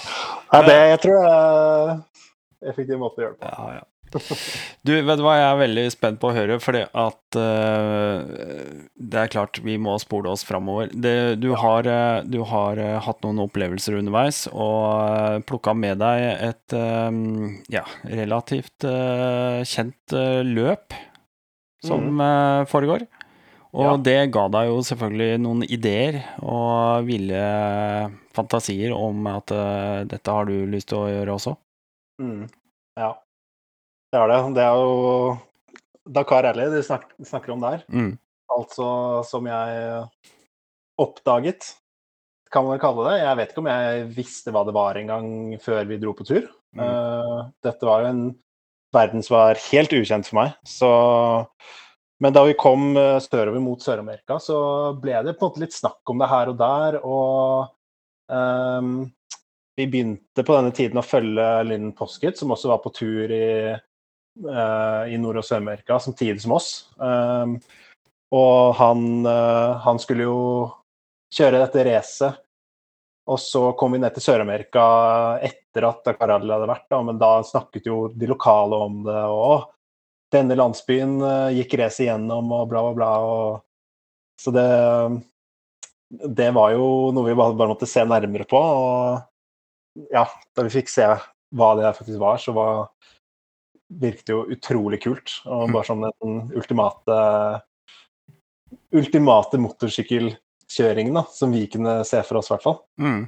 Ja. Det jeg tror jeg er en effektiv måte å gjøre det på. Ja, ja. Du, vet du hva, jeg er veldig spent på å høre, fordi at uh, det er klart vi må spole oss framover. Det, du har, eh, du har eh, hatt noen opplevelser underveis og uh, plukka med deg et eh, ja, relativt uh, kjent eh, løp som eh, foregår. Og Ja. det ga deg jo selvfølgelig noen ideer og ville fantasier om at uh, dette har du lyst til å gjøre også. Mm. Ja, det er det. Det er jo Dakar Rally de snak snakker om der. Mm. Altså som jeg oppdaget, kan man kalle det. Jeg vet ikke om jeg visste hva det var engang før vi dro på tur. Mm. Uh, dette var jo en verden som var helt ukjent for meg. Så Men da vi kom eh, sørover mot Sør-Amerika, så ble det på en måte litt snakk om det her og der. Og um, vi begynte på denne tiden å følge Lynn Poskett, som også var på tur i, uh, i Nord- og Sør-Amerika samtidig som oss. Um, og han, uh, han skulle jo kjøre dette racet. Og så kom vi ned til Sør-Amerika etter at Caralli hadde vært, da, men da snakket jo de lokale om det. og «Å, denne landsbyen eh, gikk racet igjennom, og bla, bla, bla. Og, så det, det var jo noe vi bare, bare måtte se nærmere på. Og ja, da vi fikk se hva det der faktisk var, så var, virket det jo utrolig kult. Og bare sånn den ultimate ultimate motorsykkelkjøringen da, som vi kunne se for oss, i hvert fall. Mm.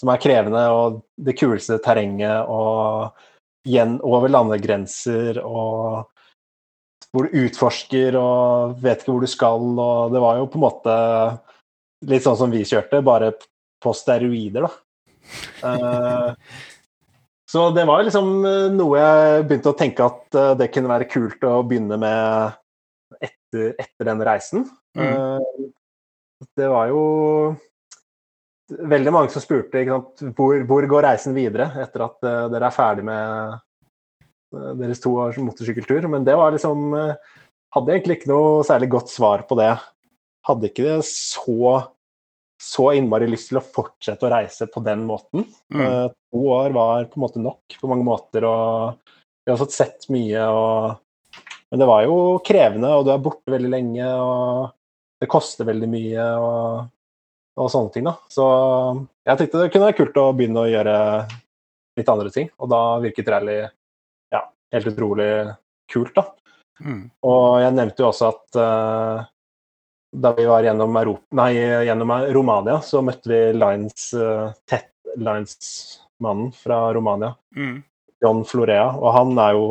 som er krevende og det kuleste terrenget og igjen over landegrenser og hvor du utforsker og vet ikke hvor du skal, og det var jo på en måte litt sånn som vi kjørte, bare på steroider, da. Uh, så det var liksom noe jeg begynte å tenke at uh, det kunne være kult å begynne med etter, etter den reisen. Mm. Det var jo veldig mange som spurte hvor, hvor, går reisen videre etter at dere er ferdig med deres to års motorsykkeltur. Men det var liksom uh, Hadde egentlig ikke noe særlig godt svar på det. Hadde ikke det så, så innmari lyst til å fortsette å reise på den måten. Mm. to år var på en måte nok på mange måter, og vi har fått sett mye. Og, men det var jo krevende, og du er borte veldig lenge. og det koster veldig mye og, og, sånne ting. da. Så jeg tenkte det kunne være kult å begynne å gjøre litt andre ting. Og da virket rally helt utrolig kult, da. Mm. Og jeg nevnte jo også at uh, da vi var gjennom, Europa, nei, gjennom Romania, så møtte vi Lines, uh, Tett Lines-mannen fra Romania. Mm. John Florea. Og han er jo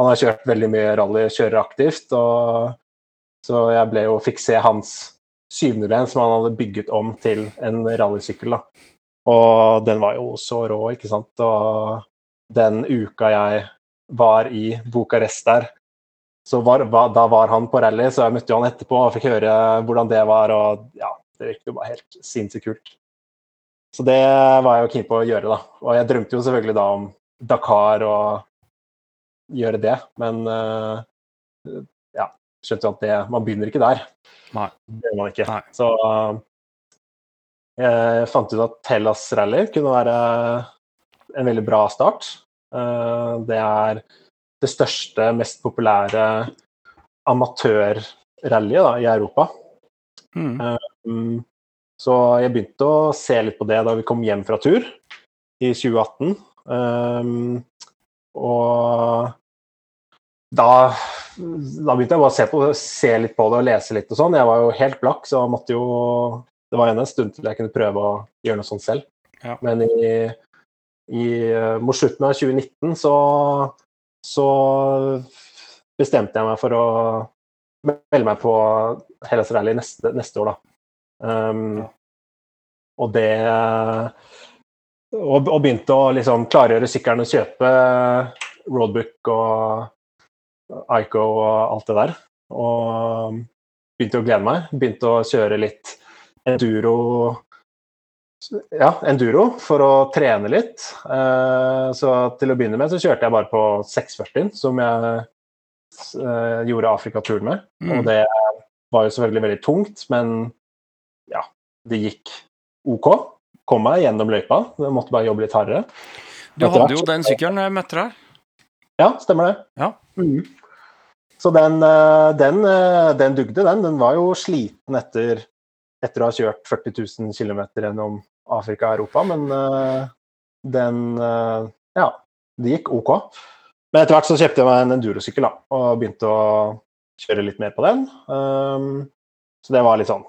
Han har kjørt veldig mye rally, kjører aktivt. og så jeg ble jo, fikk se hans 701 som han hadde bygget om til en rallysykkel. da. Og den var jo så rå, ikke sant. Og den uka jeg var i Bucarest der, så var, da var han på rally, så jeg møtte jo han etterpå og fikk høre hvordan det var. Og ja, det virket jo bare helt sinnssykt kult. Så det var jeg jo keen på å gjøre, da. Og jeg drømte jo selvfølgelig da om Dakar og gjøre det, men uh, skjønte jo at det, man begynner ikke der. Nei. Det gjør man ikke. Nei. Så jeg fant ut at Hellas Rally kunne være en veldig bra start. Eh, det er det største, mest populære amatørrallyet i Europa. Mm. Så jeg begynte å se litt på det da vi kom hjem fra tur i 2018. Um, og da da begynte jeg bare å se, på, se, litt på det og lese litt og sånn. Jeg var jo helt blakk, så måtte jo Det var en stund til jeg kunne prøve å gjøre noe sånt selv. Ja. Men i, i, mot slutten av 2019 så, så bestemte jeg meg for å melde meg på Hellas Rally neste, neste år, da. Um. Og det og, og, begynte å liksom klargjøre sykkelen og kjøpe roadbook og Ico og alt det der. Og begynte å glede meg. Begynte å kjøre litt enduro ja, enduro for å trene litt. Uh, så til å begynne med så kjørte jeg bare på 640, som jeg uh, gjorde Afrikaturen med. Mm. Og det var jo selvfølgelig veldig tungt, men ja, det gikk OK. Kom meg gjennom løypa. Jeg måtte bare jobbe litt hardere. Du hadde jo den sykkelen jeg møtte deg. Ja, stemmer det. Ja. Mm. Så den, eh, den, eh, den, dugde, den. Den var jo sliten etter, etter å ha kjørt 40 000 km gjennom Afrika og Europa, men eh, den Ja, det gikk OK. Men etter hvert så kjøpte jeg meg en endurosykkel da, og begynte å kjøre litt mer på den. Um, så det var litt sånn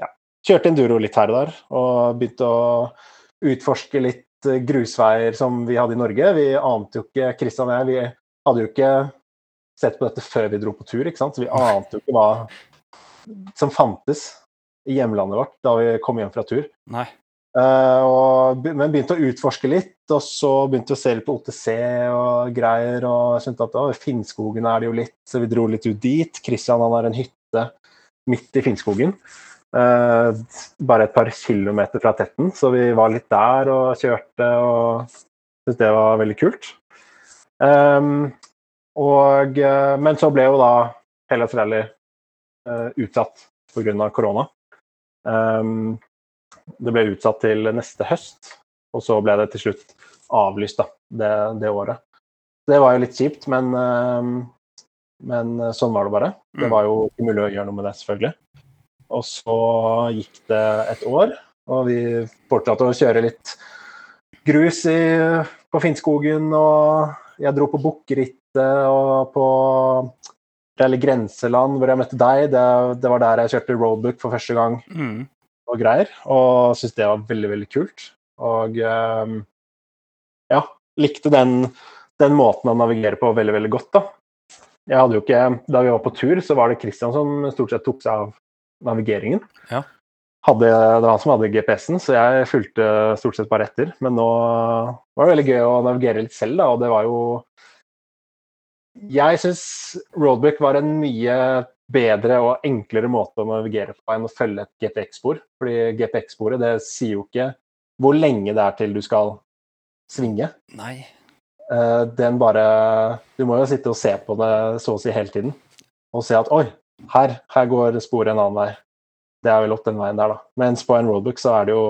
ja, Kjørte enduro litt her og der, og begynte å utforske litt grusveier som vi hadde i Norge. Vi ante jo ikke Kristian og jeg, vi hadde jo ikke sett på dette før vi dro på tur, ikke sant? så vi ante jo ikke hva som fantes i hjemlandet vårt da vi kom hjem fra tur. Nei. Uh, og, men begynte å utforske litt, og så begynte vi å se litt på OTC og greier. Og skjønte at Finnskogen er det jo litt, så vi dro litt ut dit. Kristian han har en hytte midt i Finnskogen. Uh, bare et par kilometer fra Tetten, så vi var litt der og kjørte og syntes det var veldig kult. Um, og, eh, men så ble jo da Hellas Rally uh, utsatt pga. korona. Um, det ble utsatt til neste høst, og så ble det til slutt avlyst da, det, det året. Det var jo litt kjipt, men, uh, men sånn var det bare. Det mm. var jo ikke mulig å gjøre noe med det, selvfølgelig. Og så gikk det et år, og vi fortsatte å kjøre litt grus i, på Finnskogen, og jeg dro på bukkeritt og på Rally Grenseland, hvor jeg møtte deg. Det, det, var der jeg kjørte roadbook for første gang. Mm. Og greier, og syntes det var veldig veldig kult. Og um, ja, likte den, den, måten å navigere på veldig, veldig godt, da. Jeg hadde jo ikke, Da vi var på tur, så var det Christian som stort sett tok seg av navigeringen. Ja. Hadde, det var han som hadde GPS-en, så jeg fulgte stort sett bare etter. Men nå var det veldig gøy å navigere litt selv, da, og det var jo Jeg syns Roadbook var en mye bedre og enklere måte å navigere på enn å følge et GPX-spor. Fordi GPX-sporet det sier jo ikke hvor lenge det er til du skal svinge. Nei. Uh, den bare Du må jo sitte og se på det så å si hele tiden. Og se at oi, her, her går sporet en annen vei. Det er vel opp den veien der, da. Mens på en roadbook så er det jo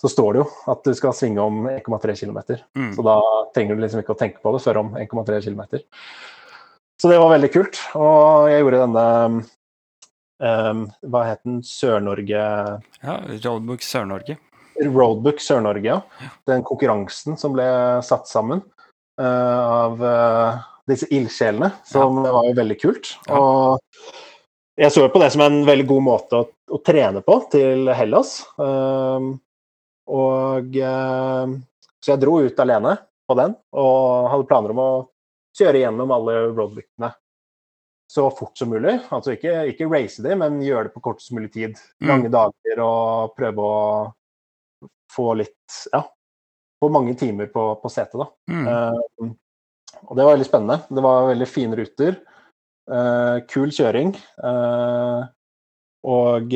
så står det jo at du skal svinge om 1,3 km. Mm. Så da trenger du liksom ikke å tenke på det før om 1,3 km. Så det var veldig kult. Og jeg gjorde denne um, Hva het den? Sør-Norge Ja, Roadbook Sør-Norge. Roadbook Sør-Norge, ja. Den konkurransen som ble satt sammen uh, av uh, disse ildsjelene, som ja. var jo veldig kult. Ja. Og jeg så på det som en veldig god måte å, å trene på til Hellas. Uh, og Så jeg dro ut alene på den, og hadde planer om å kjøre gjennom alle roadbookene så fort som mulig. Altså ikke, ikke race de, men gjøre det på kortest mulig tid. Mm. Lange dager og prøve å få litt Ja, få mange timer på, på setet, da. Mm. Uh, og det var veldig spennende. Det var veldig fine ruter. Uh, kul kjøring. Uh, og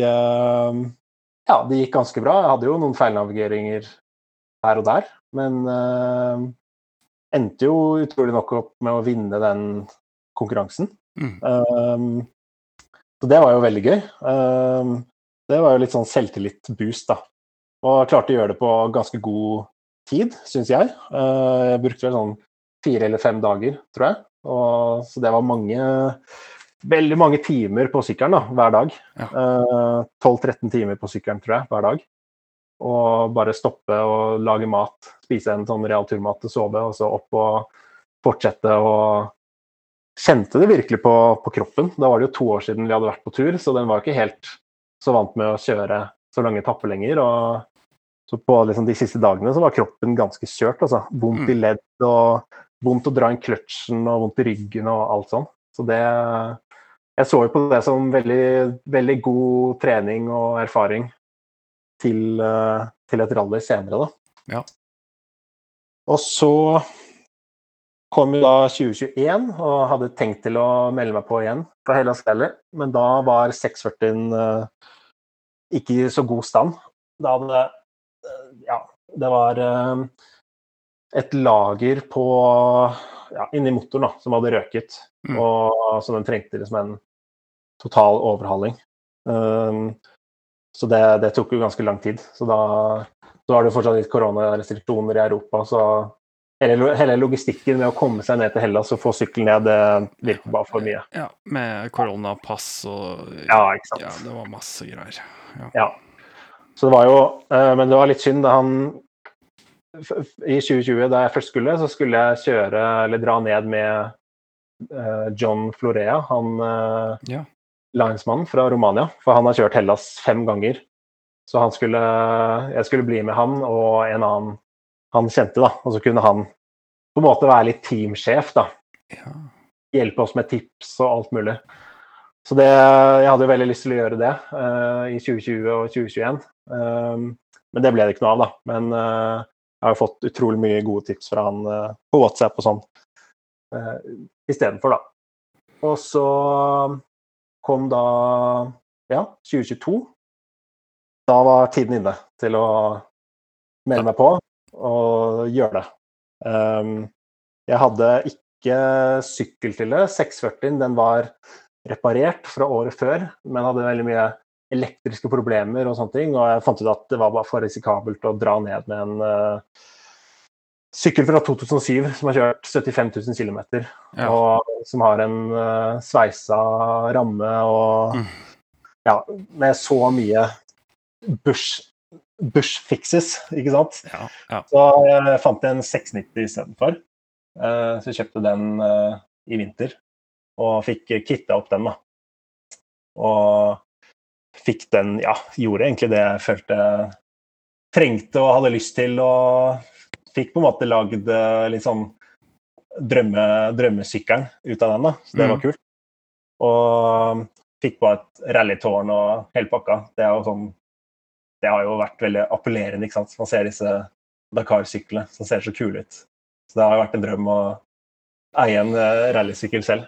ja, det gikk ganske bra. Jeg hadde jo noen feilnavigeringer her og der, men endte jo utrolig nok opp med å vinne den konkurransen. Mm. Um, så det var jo veldig gøy. Um, det var jo litt sånn selvtillit-boost, da. Og jeg klarte å gjøre det på ganske god tid, syns jeg. Uh, jeg brukte vel sånn fire eller fem dager, tror jeg. Og, så det var mange Veldig mange timer på sykkelen da, hver dag. Ja. Uh, 12-13 timer på sykkelen, tror jeg, hver dag og bare stoppe og lage mat. Spise en sånn real turmat og sove, og så opp og fortsette å Kjente det virkelig på, på, kroppen. Da var det jo to år siden vi hadde vært på tur, så den var ikke helt så vant med å kjøre så lange etapper lenger. og så på liksom de siste dagene så var kroppen ganske kjørt. altså. Vondt i mm. ledd og vondt å dra inn kløtsjen og vondt i ryggen og alt sånn. Så det Jeg så jo på det som veldig, veldig god trening og erfaring til, eh, til et rally senere, da. Ja. Og så kom jo da 2021 og hadde tenkt til å melde meg på igjen fra Hellas Rally, men da var 640 uh, eh, ikke i så god stand. Da hadde uh, Ja, det var uh, et lager på ja, inni motoren da, som hadde røket, mm. og så den trengte liksom en total overhaling. Um, så det, det, tok jo ganske lang tid. Så da, da er det fortsatt litt koronarestriksjoner i Europa. Så hele, hele, logistikken med å komme seg ned til Hellas og få sykkelen ned, det virker bare for mye. Ja, med koronapass og Ja, ikke sant. Ja, det var masse greier. Ja. ja. Så det var jo uh, Men det var litt synd da han I 2020, da jeg først skulle, så skulle jeg kjøre eller dra ned med eh, John Florea. Han eh, ja linesmannen fra Romania, for han har kjørt Hellas fem ganger. Så han skulle, jeg skulle bli med han og en annen han kjente, da. Og så kunne han på en måte være litt teamsjef, da. Ja. Hjelpe oss med tips og alt mulig. Så det, jeg hadde jo veldig lyst til å gjøre det uh, i 2020 og 2021. Um, ehm, men det ble det ikke noe av, da. Men uh, jeg har jo fått utrolig mye gode tips fra han uh, på WhatsApp og sånn uh, istedenfor, da. Og så kom da ja, 2022. Da var tiden inne til å melde meg på og gjøre det. Um, jeg hadde ikke sykkel til det. 640 den var reparert fra året før, men hadde veldig mye elektriske problemer og sånne ting. Og jeg fant ut at det var bare for risikabelt å dra ned med en uh, sykkel fra 2007 som har kjørt 75 000 km, ja. og som har en uh, sveisa ramme og mm. Ja, med så mye bush, bush fixes, ikke sant. Ja, ja. Så jeg fant en 690 istedenfor. Uh, så jeg kjøpte den uh, i vinter, og fikk kitta opp den, da. Og fikk den Ja, gjorde egentlig det jeg følte trengte og hadde lyst til, og fikk på en måte lagd eh, litt sånn drømme, drømmesykkelen ut av den. da, Så det Mm. var kult. Og fikk på et rallytårn og hele pakka. Det er jo sånn Det har jo vært veldig appellerende, ikke sant. Man ser disse Dakar-syklene som ser så kule ut. Så det har jo vært en drøm å eie en eh, rallysykkel selv.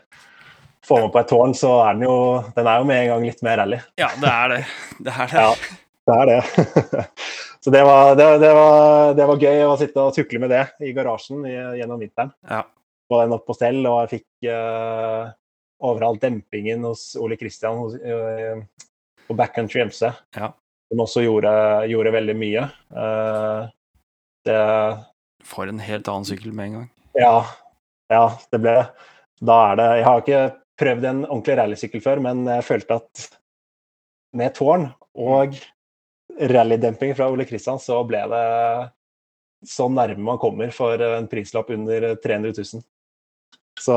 Får man på et tårn, så er den jo Den er jo med en gang litt mer rally. Ja, det er det. Det er det. Ja. Det er det. [laughs] så det var, det, det, var, det var gøy å sitte og tukle med det i garasjen i, gjennom vinteren. Ja. Få den opp på stell, og jeg fikk uh, overalt dempingen hos Ole Kristian hos, eh, på Backcountry MC, Ja. som også gjorde, gjorde veldig mye. Uh, det For en helt annen sykkel med en gang. Ja, ja, det ble Da er det Jeg har ikke prøvd en ordentlig rallysykkel før, men jeg følte at med tårn og rallydemping fra Ole Kristian, så ble det så nærme man kommer for en prislapp under 300 000. Så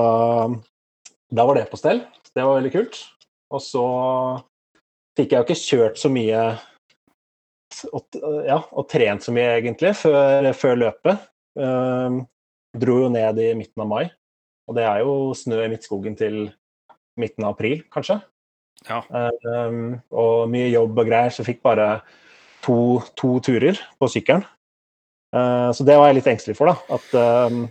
da var det på stell. Det var veldig kult. Og så fikk jeg jo ikke kjørt så mye og, ja, og trent så mye, egentlig, før, før løpet. Um, dro jo ned i midten av mai, og det er jo snø i Midtskogen til midten av april, kanskje. Ja. Um, og mye jobb og greier, så fikk bare to, to turer på sykkelen. Uh, så det var jeg litt engstelig for, da. At um,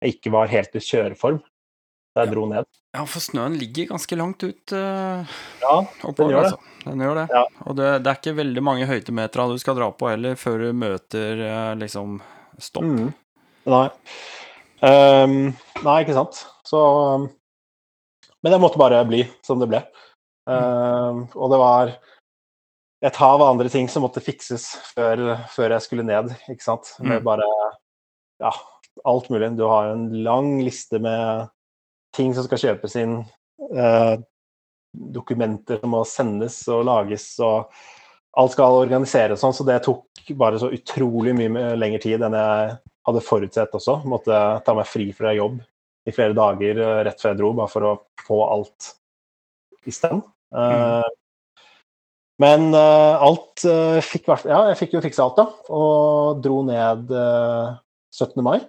jeg ikke var helt i kjøreform da jeg Ja. dro ned. Ja, for snøen ligger ganske langt ut uh, Ja, oppover, gjør det. altså. Den gjør det. Ja. Og det, det er ikke veldig mange høydemeter du skal dra på heller, før du møter uh, liksom stopp. Mm. Nei. Um, nei, ikke sant. Så um, Men det måtte bare bli som det ble. Um, og det var et hav av andre ting som måtte fikses før, før jeg skulle ned, ikke sant. Med Mm. bare ja, alt mulig. Du har en lang liste med ting som skal kjøpes inn. eh, dokumenter som må sendes og lages, og alt skal organiseres sånn, så det tok bare så utrolig mye lengre tid enn jeg hadde forutsett også. Måtte ta meg fri fra jobb i flere dager eh, rett før jeg dro, bare for å få alt i stand. Eh, men uh, alt uh, fikk Ja, jeg fikk jo fiksa alt, da. Og dro ned uh, 17. mai.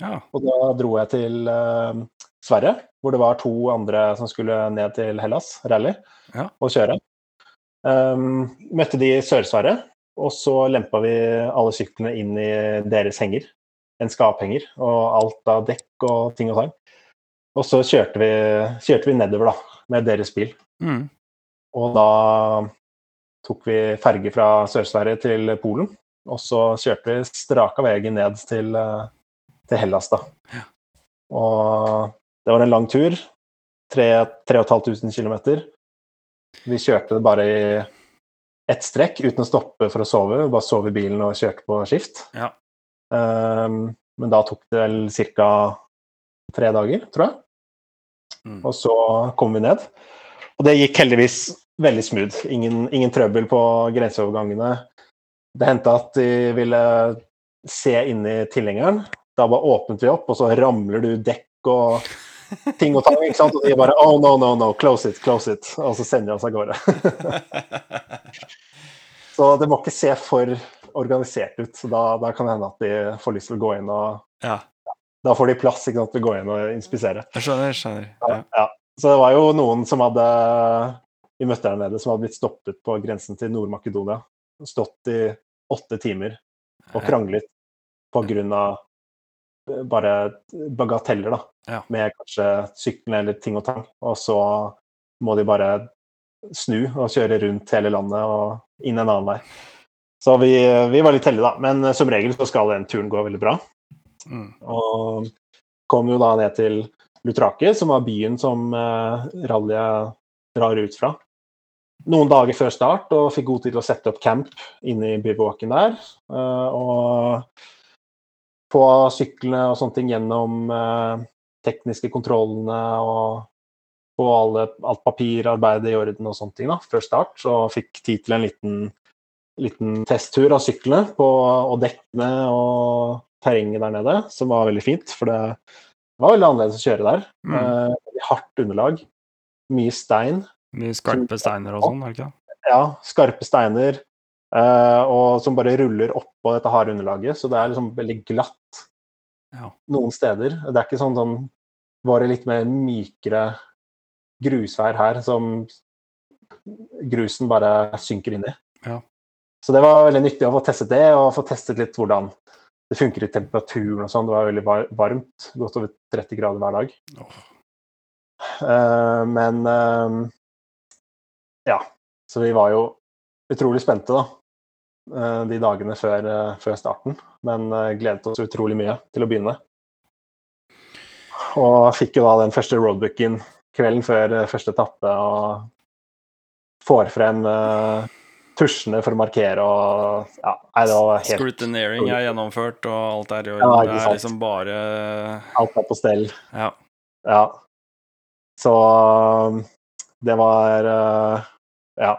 Ja. Og da dro jeg til eh, Sverige, hvor det var to andre som skulle ned til Hellas, rally, Ja. og kjøre. Um, møtte de i Sør-Sverige, og så lempa vi alle syklene inn i deres henger. En skaphenger, og alt av dekk og ting og tang. Og så kjørte vi, kjørte vi nedover, da, med deres bil. Mm. Og da tok vi ferge fra Sør-Sverige til Polen. Og så kjørte vi straka veien ned til, eh, til Hellas, da. Ja. Og det var en lang tur. 3500 km. Vi kjørte det bare i ett strekk uten å stoppe for å sove. Vi bare sov i bilen og kjørte på skift. Ja. Um, men da tok det vel ca. tre dager, tror jeg. Mm. Og så kom vi ned. Og det gikk heldigvis veldig smooth. Ingen, ingen trøbbel på grenseovergangene. Det hendte at de ville se inn i tilhengeren. Da bare åpnet vi opp, og så ramler du dekk og ting og tang. ikke sant? Og de bare Oh, no, no, no. Close it, close it. Og så sender de oss av gårde. [laughs] så det må ikke se for organisert ut. Så da, da kan det hende at de får lyst til å gå inn og ja. Da får de plass ikke sant, til å gå inn og inspisere. Jeg skjønner, jeg skjønner. Ja. Ja. Så det var jo noen som hadde Vi møtte der nede, som hadde blitt stoppet på grensen til Nord-Makedonia. Stått i åtte timer og kranglet på grunn av eh, bare bagateller, da. Ja. Med kanskje syklene eller ting og tang. Og så må de bare snu og kjøre rundt hele landet og inn en annen vei. Så vi, vi var litt heldige, da. Men som regel så skal den turen gå veldig bra. Mm. Og kom jo da ned til Lutrake, som var byen som eh, rallyet drar ut fra. Noen dager før start, og fikk god tid til å sette opp camp inne i bivouaken der. eh, og få syklene og sånne ting gjennom eh, tekniske kontrollene og få alt papirarbeidet i orden og sånne ting da, før start. Så fikk tid til en liten, liten testtur av syklene på, og dekkene og terrenget der nede, som var veldig fint. For det var veldig annerledes å kjøre der. Mm. Eh, hardt underlag. Mye stein. Mye skarpe steiner og sånn, er det ikke det? Ja, skarpe steiner. Uh, og som bare ruller oppå dette harde underlaget. Så det er liksom veldig glatt Ja. noen steder. Det er ikke sånn sånn Var det litt mer mykere grusvær her som grusen bare synker inn i. Ja. Så det var veldig nyttig å få testet det, og få testet litt hvordan det funker i temperaturen og sånn. Det var veldig varmt. Godt over 30 grader hver dag. Oh. Uh, men eh, ja. Så vi var jo utrolig spente, da. eh, de dagene før, eh, før starten. Men eh, gledet oss utrolig mye til å begynne. Og fikk jo da den første roadbooken kvelden før første etappe. Og får frem uh, tusjene for å markere og Ja, nei, det var helt Scrutinering er gjennomført, og alt er i orden. Ja, det er liksom bare Alt er på stell. Ja. Ja. Så det var uh, Ja.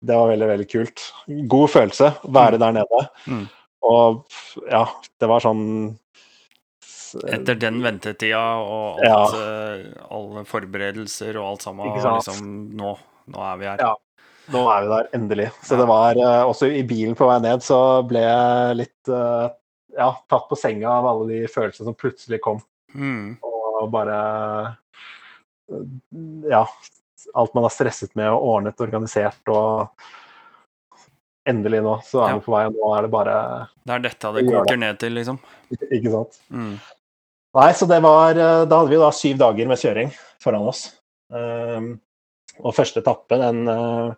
Det var veldig, veldig kult. God følelse å være der nede. Mm. Og ja, det var sånn Etter den ventetida og alt, ja. alle forberedelser og alt sammen, liksom nå, nå er vi her. Ja. Nå er vi der, endelig. Så Ja. det var uh, Også i bilen på vei ned så ble jeg litt ja, tatt på senga av alle de følelsene som plutselig kom. Mm. Og bare Ja. Alt man har stresset med og ordnet, organisert og Endelig nå, så er Ja. vi på vei, og nå er det bare Det er dette det koker ned til, liksom. [laughs] Ikke sant? Mm. Nei, så det var uh, Da hadde vi da syv dager med kjøring foran oss. Um, og første etappe, den, uh,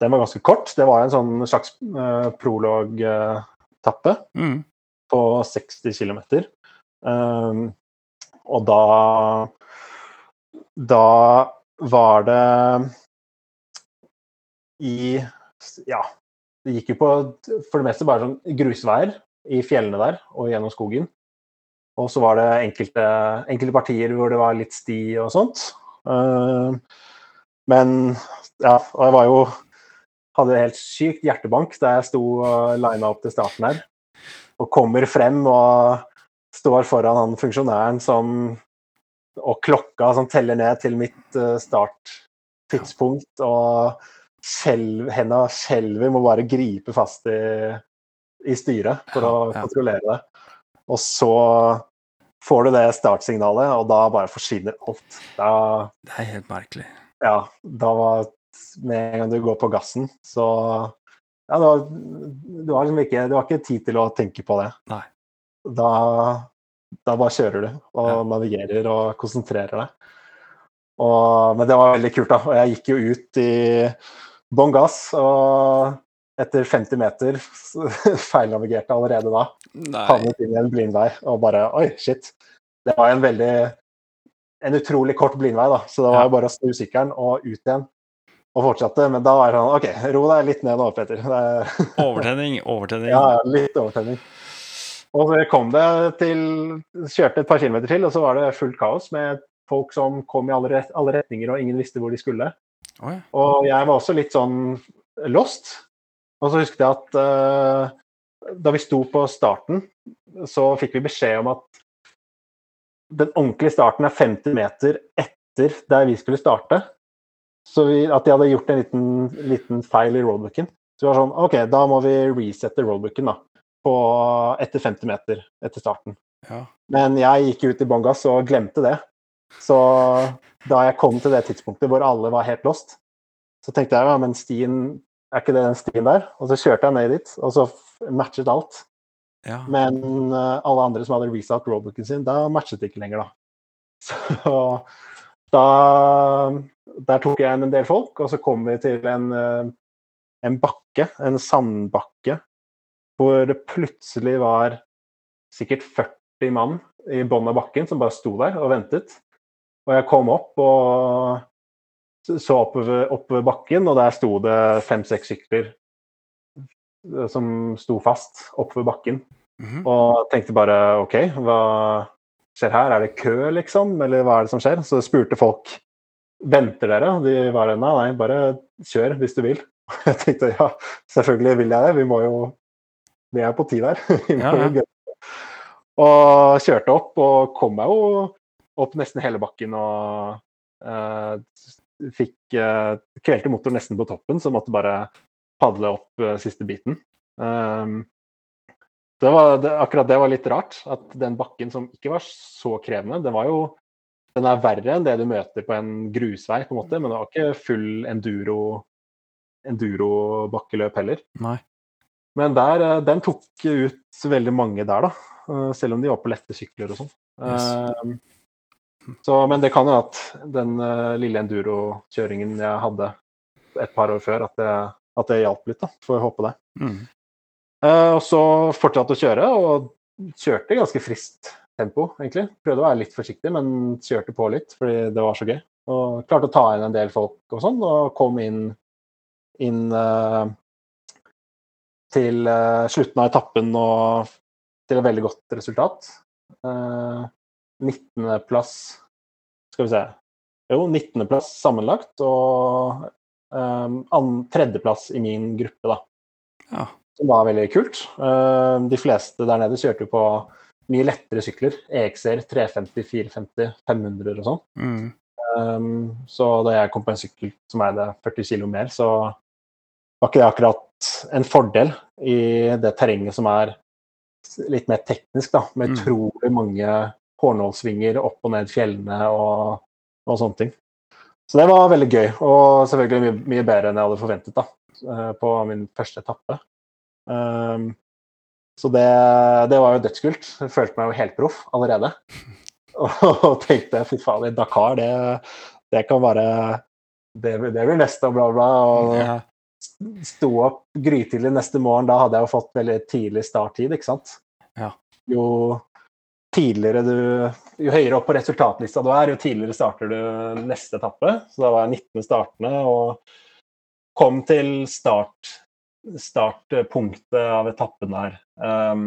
den var ganske kort. Det var en sånn slags uh, prolog-tappe Mm. på 60 km. Um, og da Da var det i Ja, det gikk jo på for det meste bare sånn grusveier i fjellene der og gjennom skogen. Og så var det enkelte, enkelte partier hvor det var litt sti og sånt. Um, men ja, og jeg var jo hadde helt sykt hjertebank da jeg sto og lina opp til starten her og kommer frem og står foran han funksjonæren som Og klokka som teller ned til mitt eh, starttidspunkt, og skjelv, henda skjelver, må bare gripe fast i, i styret for Ja, å ja. kontrollere det. Og så får du det startsignalet, og da bare forsvinner alt. Da, Det er helt merkelig. ja, da var Med en gang du går på gassen, så ja, var, det liksom ikke, det var ikke tid til å tenke på det. Nei. Da, da bare kjører du og Ja. navigerer og konsentrerer deg. Og, men det var veldig kult, da. Og jeg gikk jo ut i bånn gass, og etter 50 meter [laughs] feilnavigerte allerede da. Havnet inn i en blindvei og bare Oi, shit. Det var en veldig En utrolig kort blindvei, da. Så det var jo bare å snu sykkelen og ut igjen. Og fortsatte. Men da var det sånn OK, ro deg litt ned nå, Peter. Det er, [laughs] Overtenning, overtenning. ja, ja, litt overtenning. Og så kom det til Kjørte et par kilometer til, og så var det fullt kaos med folk som kom i alle, alle retninger, og ingen visste hvor de skulle. Oi. Og jeg var også litt sånn lost. Og så husket jeg at uh, da vi sto på starten, så fikk vi beskjed om at den ordentlige starten er 50 meter etter der vi skulle starte. Så vi, at de hadde gjort en liten, liten feil i roadbooken. Så vi var sånn OK, da må vi resette roadbooken da, på, etter 50 meter etter starten. Ja. Men jeg gikk ut i bånn gass og glemte det. Så da jeg kom til det tidspunktet hvor alle var helt lost, så tenkte jeg ja, men stien er ikke det den stien der? Og så kjørte jeg ned dit, og så matchet alt. ja. Men uh, alle andre som hadde resatt roadbooken sin, da matchet det ikke lenger, da. [laughs] Så da Der tok jeg en del folk, og så kom vi til en, eh, en bakke, en sandbakke, hvor det plutselig var sikkert 40 mann i bånn av bakken som bare sto der og ventet. Og jeg kom opp og så oppover, oppover bakken, og der sto det fem-seks sykler som sto fast oppover bakken. Mhm. Og tenkte bare OK, hva skjer her? Er det kø, liksom? Eller hva er det som skjer? Så spurte folk venter dere. De var nei, nei, bare kjør hvis du vil. [laughs] Jeg tenkte ja, selvfølgelig vil jeg det. Vi må jo Vi er på tid der. [laughs] Og kjørte opp og kom meg jo opp nesten hele bakken og uh, fikk uh, kvelte motoren nesten på toppen, så måtte bare padle opp uh, siste biten. Um, det var, det, akkurat det var litt rart. At den bakken som ikke var så krevende, den var jo den er verre enn det du møter på en grusvei, på en måte, men det var ikke full enduro enduro-bakkeløp heller. Nei. Men der, eh, den tok ut veldig mange der, da. Selv om de var på lette sykler og sånn. Yes. Så, men det kan jo at den lille enduro-kjøringen jeg hadde et par år før, at det, at det hjalp litt. da, Får håpe det. Mm. Og så fortsatte å kjøre, og kjørte ganske friskt tempo, egentlig. Prøvde å være litt forsiktig, men kjørte på litt fordi det var så gøy. Og klarte å ta inn en del folk og sånn, og kom inn, inn uh, til slutten av etappen og til et veldig godt resultat. 19.-plass Skal vi se Jo, 19.-plass sammenlagt og um, tredjeplass i min gruppe, da. Ja. Som var veldig kult. De fleste der nede kjørte jo på mye lettere sykler. EXR 350, 450, 500 og sånn. Mm. Um, så da jeg kom på en sykkel som veide 40 kg mer, så var ikke det akkurat en fordel i det terrenget som er litt mer teknisk, da, med Mm. utrolig mange hårnålsvinger opp og ned fjellene og, og sånne ting. Så det var veldig gøy, og selvfølgelig mye, mye bedre enn jeg hadde forventet da, eh, på min første etappe. Um, så det, det var jo dødskult. Jeg følte meg jo helt proff allerede. [laughs] Og tenkte fy i Dakar, det, det kan være det, det blir neste, og bla, bla. Og Ja. Sto opp grytidlig neste morgen. Da hadde jeg jo fått veldig tidlig starttid, ikke sant. Ja. Jo tidligere du Jo høyere opp på resultatlista du er, jo tidligere starter du neste etappe. Så da var jeg 19 startende og kom til start startpunktet av etappen der um,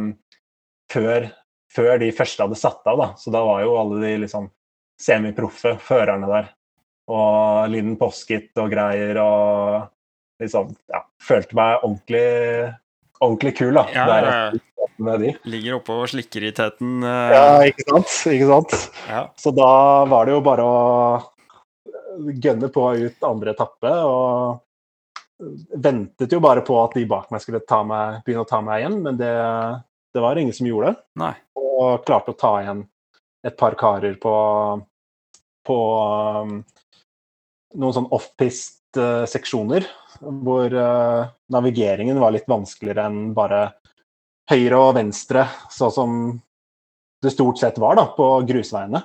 før, før de første hadde satt av, da. Så da var jo alle de liksom semiproffe førerne der. Og Linn Poskitt og greier og liksom Ja, følte meg ordentlig, ordentlig kul, da. Ja, der med de. Ligger oppe og slikker i teten. Uh... Ja, ikke sant? Ikke sant? ja. Så da var det jo bare å gønne på ut andre etappe, og ventet jo bare på at de bak meg skulle ta meg, begynne å ta meg igjen, men det, det var ingen som gjorde det. Nei. Og klarte å ta igjen et par karer på, på um, noen sånn off-pist-seksjoner, hvor uh, navigeringen var litt vanskeligere enn bare høyre og venstre, sånn som det stort sett var da, på grusveiene.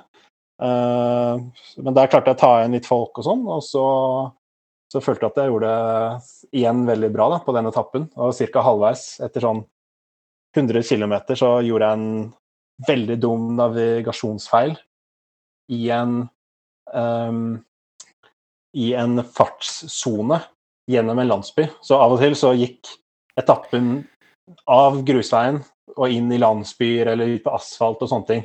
Uh, men der klarte jeg å ta igjen litt folk og sånn, og så, så følte jeg at jeg gjorde det igjen veldig bra da, på den etappen. Og ca. halvveis, etter sånn 100 km, så gjorde jeg en veldig dum navigasjonsfeil i en um, i en fartssone gjennom en landsby. Så av og til så gikk etappen av grusveien og inn i landsbyer eller ut på asfalt og sånne ting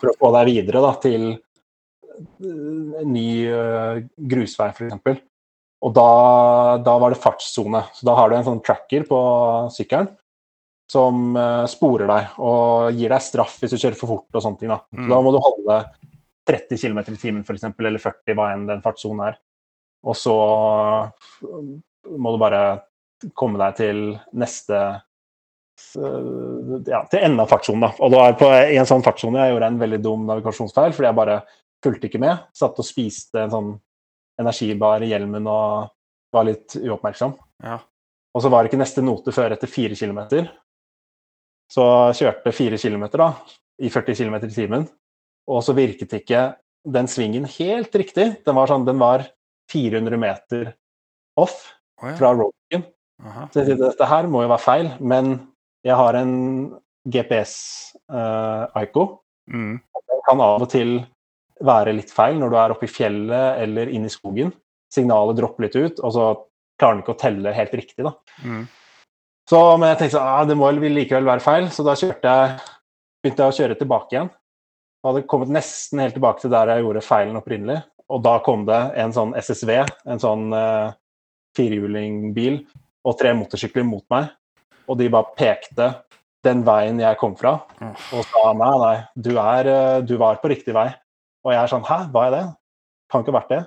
for å få deg videre da, til eh, en ny eh, grusvei, f.eks. Og da, da var det fartssone. Så da har du en sånn tracker på sykkelen som eh, sporer deg og gir deg straff hvis du kjører for fort og sånne ting. Da, Mm. så da må du holde 30 km i timen f.eks., eller 40, hva enn den fartssonen er. Og så eh, må du bare komme deg til neste ja, til enden av fartssonen. da. Og det var på, en sånn fartssone jeg gjorde en veldig dum navigasjonsfeil, fordi jeg bare fulgte ikke med. Satt og spiste en sånn energibar i hjelmen og var litt uoppmerksom. Ja. Og så var det ikke neste note før etter fire kilometer. Så kjørte fire kilometer da, i 40 km i timen, og så virket ikke den svingen helt riktig. Den var, sånn, den var 400 meter off ja. fra roadien. Så jeg sier dette her må jo være feil, men jeg har en GPS-ICO. Mm. Den kan av og til være litt feil når du er oppe i fjellet eller inne i skogen. Signalet dropper litt ut, og så klarer den ikke å telle helt riktig. da. Mm. Så, men jeg tenkte ah, det må vel likevel være feil, så da jeg, begynte jeg å kjøre tilbake igjen. Og hadde kommet nesten helt tilbake til der jeg gjorde feilen opprinnelig. Og da kom det en sånn SSV, en sånn uh, firehjulingbil, og tre motorsykler mot meg. Og de bare pekte den veien jeg kom fra, og sa nei, nei, du, er, eh, du var på riktig vei. Og jeg er sånn hæ, hva er det? Kan ikke ha vært det.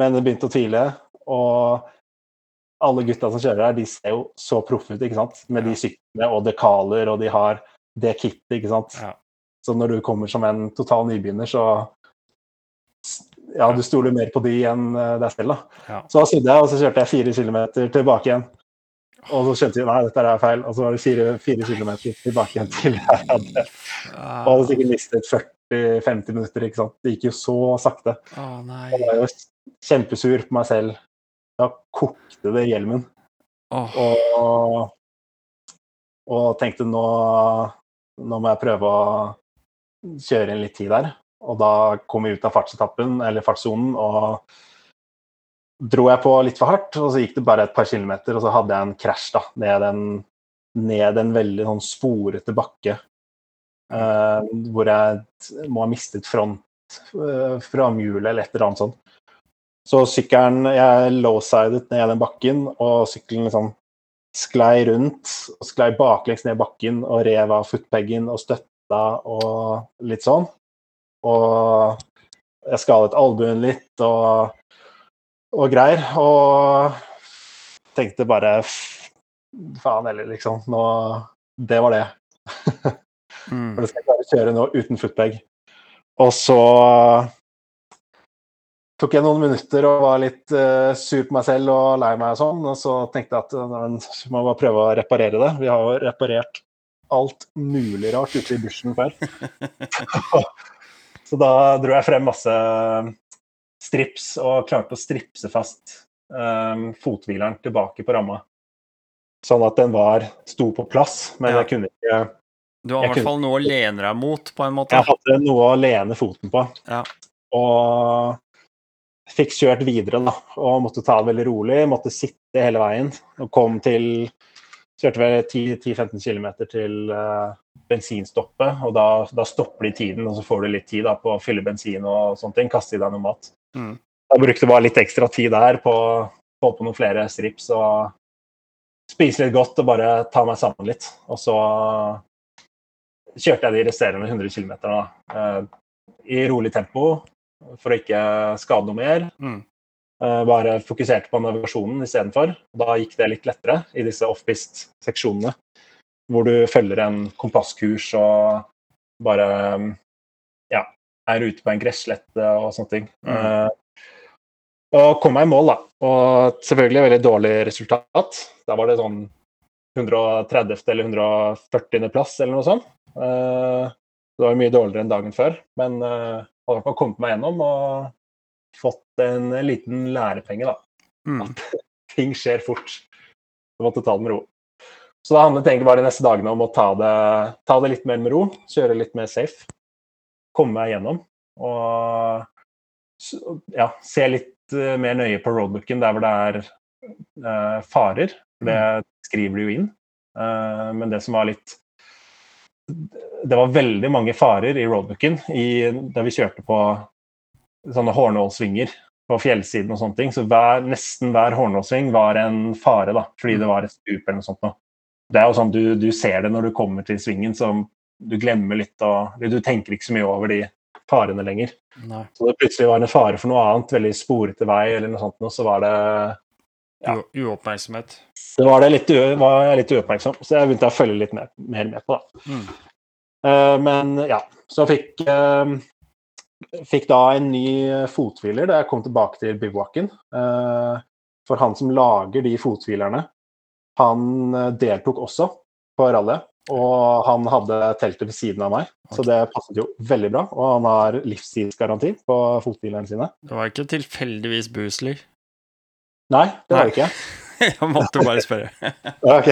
Men jeg begynte å tvile, og alle gutta som kjører her, de ser jo så proffe ut, ikke sant? Med de syklene og dekaler, og de har det kittet, ikke sant? Ja. Så når du kommer som en total nybegynner, så Ja, du stoler mer på de enn eh, deg selv, da. Ja. Så da snudde jeg, og så kjørte jeg fire kilometer tilbake igjen. Og så skjønte vi nei, dette er feil. Og så var det fire, fire kilometer tilbake igjen til jeg hadde Og hadde sikkert mistet 40-50 minutter, ikke sant. Det gikk jo så sakte. Nei. Jeg var jo kjempesur på meg selv. Da kokte det i hjelmen. Oh. Og, og tenkte nå, nå må jeg prøve å kjøre inn litt tid der. Og da kom jeg ut av fartsetappen, eller fartssonen, og dro jeg på litt for hardt. Og så gikk det bare et par kilometer, og så hadde jeg en krasj da, ned en, ned en veldig sånn sporete bakke. Uh, hvor jeg må ha mistet front, uh, framhjulet eller et eller annet sånt. Så sykkelen Jeg low-sidet ned den bakken, og sykkelen liksom sklei rundt og sklei baklengs ned bakken og rev av footpeggen og støtta og litt sånn. Og jeg skadet albuen litt og, og greier. Og tenkte bare faen heller, liksom. Nå Det var det. [laughs] mm. For det skal jeg bare kjøre nå uten footpeg. Og så tok jeg noen minutter og var litt uh, sur på meg selv og lei meg og sånn. Og så tenkte jeg at man må bare prøve å reparere det. Vi har jo reparert alt mulig rart ute i bushen før. [laughs] så da dro jeg frem masse strips og klarte å stripse fast um, fothvileren tilbake på ramma. Sånn at den var, sto på plass, men Ja. jeg kunne ikke Du har i hvert fall noe å lene deg mot, på en måte. Jeg hadde noe å lene foten på. Ja. Og fikk kjørt videre, da. Og måtte ta det veldig rolig. Måtte sitte hele veien. Og kom til Kjørte vel 10-15 km til uh, bensinstoppet, og da, da stopper de tiden, og så får du litt tid da, på å fylle bensin og sånne ting. Kaste i deg noe mat. Mm. Jeg brukte bare litt ekstra tid der på å få på noen flere strips og spise litt godt og bare ta meg sammen litt. Og så kjørte jeg de resterende 100 km uh, i rolig tempo for å ikke skade noe mer. Mm. Eh, bare fokuserte på navigasjonen istedenfor. Da gikk det litt lettere i disse offpist-seksjonene, hvor du følger en kompasskurs og bare ja, er ute på en gresslette og sånne ting. Mm. Eh, og kom meg i mål, da. Og selvfølgelig veldig dårlig resultat. Da var det sånn 130. eller 140. plass eller noe sånt. Eh, det var mye dårligere enn dagen før, men hadde i kommet meg gjennom og fått en liten lærepenge, da. Mm. [laughs] Ting skjer fort. Du måtte ta det med ro. Så det handlet egentlig bare de neste dagene om å ta det, ta det litt mer med ro, kjøre litt mer safe. Komme meg gjennom og ja, se litt eh, mer nøye på roadbooken der hvor det er eh, farer. Det skriver de jo inn. Eh, men det som var litt Det var veldig mange farer i roadbooken i, da vi kjørte på sånne hårnålsvinger på fjellsiden og sånne ting. Så hver, nesten hver hårnålsving var en fare, da, fordi det var et stup eller noe sånt. noe. Det er jo sånn, du, du ser det når du kommer til svingen, så du glemmer litt og Du tenker ikke så mye over de farene lenger. Nei. Så det plutselig var en fare for noe annet, veldig sporete vei eller noe sånt, noe, så var det Ja. Uoppmerksomhet. det var, det litt, var jeg litt uoppmerksom, så jeg begynte å følge litt mer, mer med på. da. Mm. Uh, men ja, så fikk eh, Fikk da en ny fothviler da jeg kom tilbake til bivouaken. Eh, for han som lager de fothvilerne, han eh, deltok også på rallyet. Og han hadde teltet ved siden av meg, så det passet jo veldig bra. Og han har livstidsgaranti på fothvilerne sine. Det var ikke tilfeldigvis Boosley? Nei, det var det ikke. [laughs] Jeg måtte bare spørre. [laughs] Ok.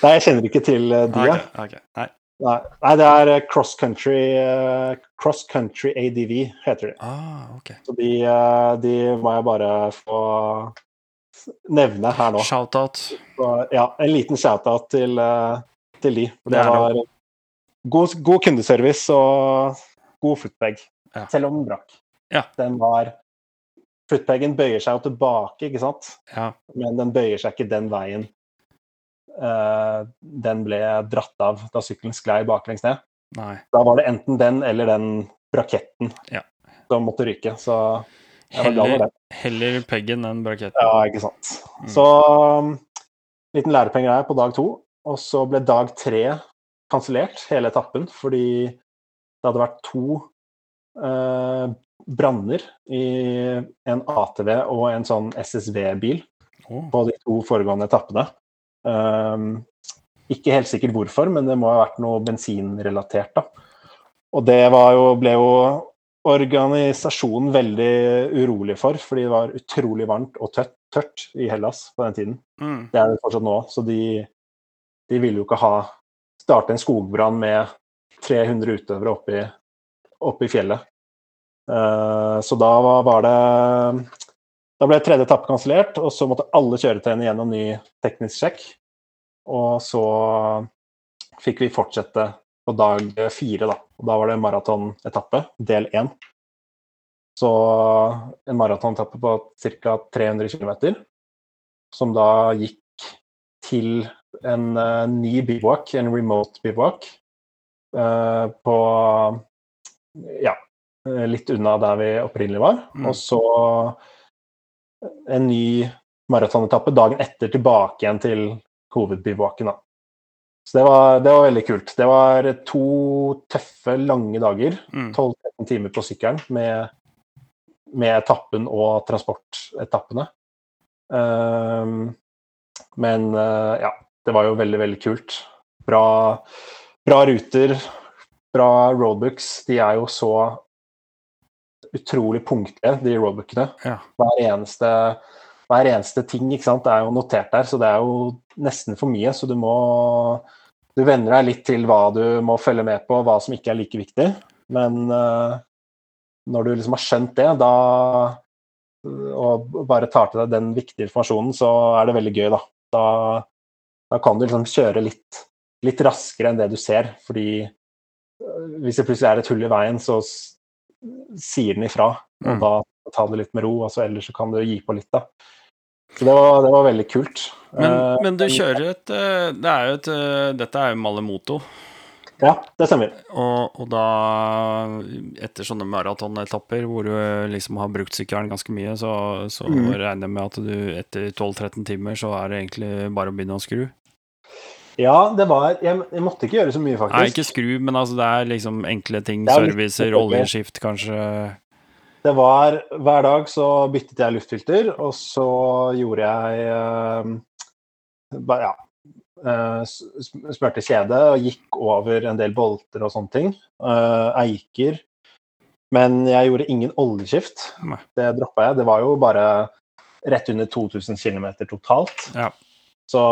Nei, jeg kjenner ikke til eh, de. ja. Ok, ok. Nei. Nei, det er eh, cross country, eh, cross country ADV, heter de. Ah, okay. Så de, eh, de må jeg bare få nevne her nå. Shout-out. Ja, en liten shout-out til, til de. Det var god, god kundeservice og god footbag. Ja. Selv om den brakk. Ja. Den var Footbagen bøyer seg jo tilbake, ikke sant? Ja. men den bøyer seg ikke den veien. Eh, den ble dratt av da sykkelen sklei baklengs ned. Nei. Da var det enten den eller den braketten Ja. som måtte ryke. Så Heller, heller peggen enn braketten. Ja, ikke sant. Mm. Så um, liten lærepenge her på dag to. Og så ble dag tre kansellert, hele etappen, fordi det hadde vært to eh, branner i en ATV og en sånn SSV-bil oh. på de to foregående etappene. Um, ikke helt sikkert hvorfor, men det må ha vært noe bensinrelatert, da. Og det var jo, ble jo organisasjonen veldig urolig for, fordi det var utrolig varmt og tørt, tørt i Hellas på den tiden. mm. Det er det fortsatt nå, så de, de ville jo ikke ha starte en skogbrann med 300 utøvere oppe i, oppe i fjellet. Uh, så da var, var det Da ble tredje etappe kansellert, og så måtte alle kjøretøyene gjennom ny teknisk sjekk. Og så fikk vi fortsette på dag fire, da. Og da var det maratonetappe, del én. Så en maratonetappe på ca. 300 km, som da gikk til en uh, ny bivouac, en remote bivouac, uh, på ja, eh, litt unna der vi opprinnelig var. Mm. Og så en ny maratonetappe dagen etter tilbake igjen til hovedbivouaken. da. Så det var, det var veldig kult. Det var to tøffe, lange dager. Mm. 12-13 timer på sykkelen med, med etappen og transportetappene. Um, men uh, ja, det var jo veldig, veldig kult. Bra, bra ruter, bra roadbooks. De er jo så utrolig punktlige, de roadbookene. Ja. Hver eneste, hver eneste ting ikke sant, er jo notert der, så det er jo nesten for mye. Så du må Du venner deg litt til hva du må følge med på, hva som ikke er like viktig. Men uh, når du liksom har skjønt det, da og bare tar til deg den viktige informasjonen, så er det veldig gøy, da. Da, da kan du liksom kjøre litt, litt raskere enn det du ser, fordi øh, hvis det plutselig er et hull i veien, så sier den ifra, og Mm. da ta det litt med ro, altså ellers så kan du gi på litt, da. Så det var, det var veldig kult. Men, uh, men du kjører et eh, Det er jo et eh, Dette er jo Malemoto. Ja, det stemmer. Og, og da, etter sånne maratonetapper hvor du liksom har brukt sykkelen ganske mye, så, så Mm. regner jeg med at du etter 12-13 timer så er det egentlig bare å begynne å skru. Ja, det var Jeg, jeg måtte ikke gjøre så mye, faktisk. Nei, ikke skru, men altså det er liksom enkle ting. Er Servicer, oljeskift, kanskje. Det var Hver dag så byttet jeg luftfilter, og så gjorde jeg eh, Ja. s- smurte kjede og gikk over en del bolter og sånne ting. Eh, eiker. Men jeg gjorde ingen oljeskift. Nei. Det droppa jeg. Det var jo bare rett under 2000 km totalt. Ja. Så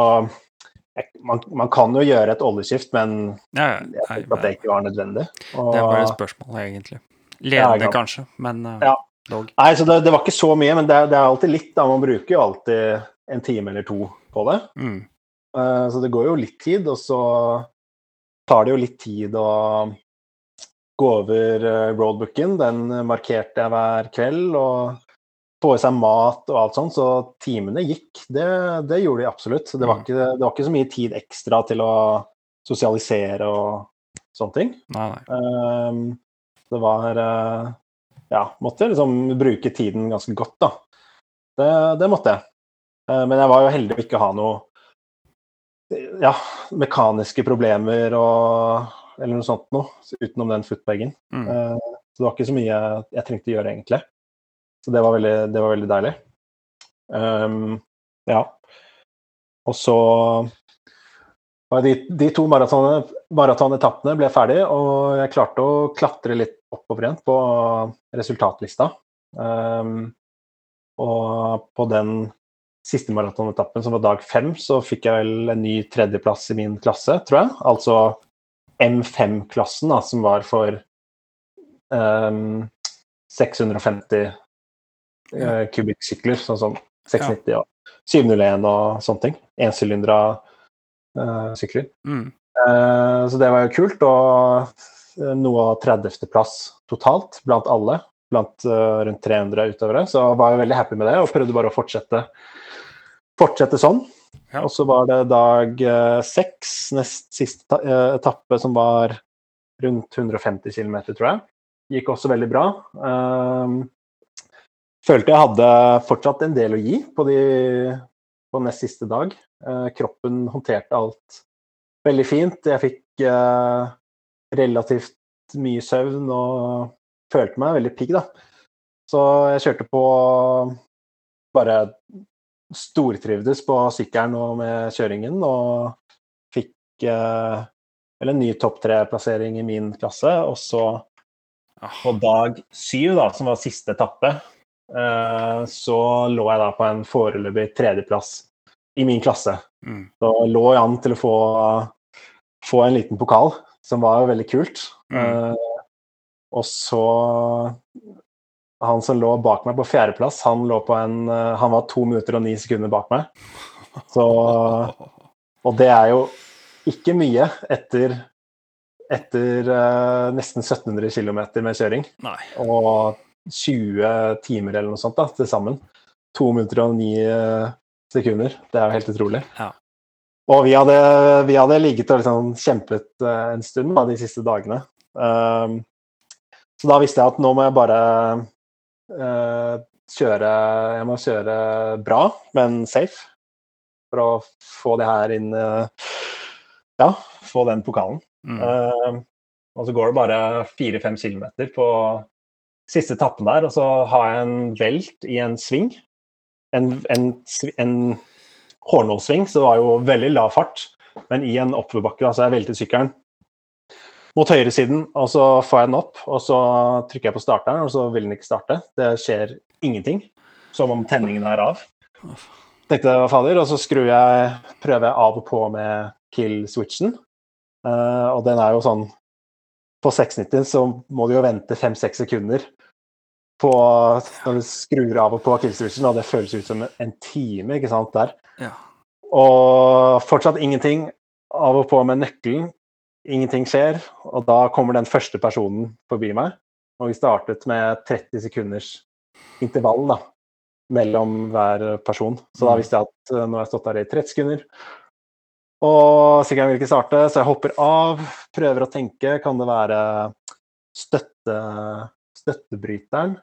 man, man kan jo gjøre et oljeskift, men Ja, ja. jeg tenkte at det ikke var nødvendig. Og- det er bare et spørsmål, egentlig. Ledende, ja, kanskje, men eh, Ja. dog. Nei, så det, det var ikke så mye, men det, det er alltid litt. da, Man bruker jo alltid en time eller to på det. Mm. Uh, Så det går jo litt tid, og så tar det jo litt tid å gå over eh, roadbooken. Den markerte jeg hver kveld, og få i seg mat og alt sånt. Så timene gikk. Det, det gjorde de absolutt. Det var, Mm. ikke, det var ikke så mye tid ekstra til å sosialisere og sånne ting. Nei, nei. Um, det var uh, Ja, måtte liksom bruke tiden ganske godt, da. Det, det måtte jeg. Uh, men jeg var jo heldig å ikke ha noe ja, mekaniske problemer og eller noe sånt noe, utenom den footbagen. Mm. Uh, så det var ikke så mye jeg trengte å gjøre, egentlig. Så det var veldig, det var veldig deilig. Um, ja. Og så var de, de to maratonetappene ble ferdig, og jeg klarte å klatre litt oppover igjen på resultatlista. Um, og på den siste maratonetappen, som var dag fem, så fikk jeg vel en ny tredjeplass i min klasse, tror jeg. Altså M5-klassen, som var for um, 650 uh, kubikksykler, sånn som 690 og 701 og sånne ting. Ensylindra eh, sykler. Mm. Eh, så det var jo kult. Og eh, noe av 30.-plass totalt blant alle. Blant uh, rundt 300 utøvere. Så var jeg veldig happy med det og prøvde bare å fortsette, fortsette sånn. Ja. Og så var det dag eh, seks, nest siste eh, etappe, som var rundt 150 km, tror jeg. Gikk også veldig bra. Um, følte jeg hadde fortsatt en del å gi på, de, på nest siste dag. Eh, kroppen håndterte alt veldig fint. Jeg fikk eh, relativt mye søvn og følte meg veldig pigg, da. Så jeg kjørte på bare stortrivdes på sykkelen og med kjøringen og fikk eh, vel en ny topp tre-plassering i min klasse. Og så på dag syv, da, som var siste etappe, så lå jeg da på en foreløpig tredjeplass i min klasse. Mm. Så lå jeg an til å få, få en liten pokal, som var jo veldig kult. Mm. Eh, og så Han som lå bak meg på fjerdeplass, han, lå på en, eh, han var to minutter og ni sekunder bak meg. Så, og det er jo ikke mye etter, etter uh, nesten 1700 km med kjøring. Nei. Og 20 timer eller noe sånt da, til sammen. To minutter og ni eh, sekunder. Det er jo helt utrolig. Ja. Og vi hadde, vi hadde ligget og liksom kjempet eh, en stund da, de siste dagene. Um, så da visste jeg at nå må jeg bare uh, kjøre Jeg må kjøre bra, men safe. For å få det her inn uh, Ja, få den pokalen. Mm. Uh, og så går det bare fire-fem kilometer på siste etappen der, og så har jeg en velt i en sving. En, en, en hårnålsving, så det var jo veldig lav fart. Men i en oppoverbakke, så jeg veltet sykkelen mot høyresiden, og så får jeg den opp, og så trykker jeg på starteren, og så vil den ikke starte. Det skjer ingenting. Som om tenningen er av. Tenkte hva fader, og så skrur jeg, prøver jeg av og på med kill-switchen. Uh, og den er jo sånn På 690 så må du jo vente fem-seks sekunder på når du skrur av og på kill-switchen, og det føles ut som en time, ikke sant, der. Ja. Og fortsatt ingenting. Av og på med nøkkelen. Ingenting skjer. Og da kommer den første personen forbi meg. Og vi startet med 30 sekunders intervall da, mellom hver person. Så da Mm. visste jeg at eh, nå har jeg stått der i 30 sekunder. Og sykkelen vil ikke starte, så jeg hopper av. Prøver å tenke. Kan det være støtte, støttebryteren?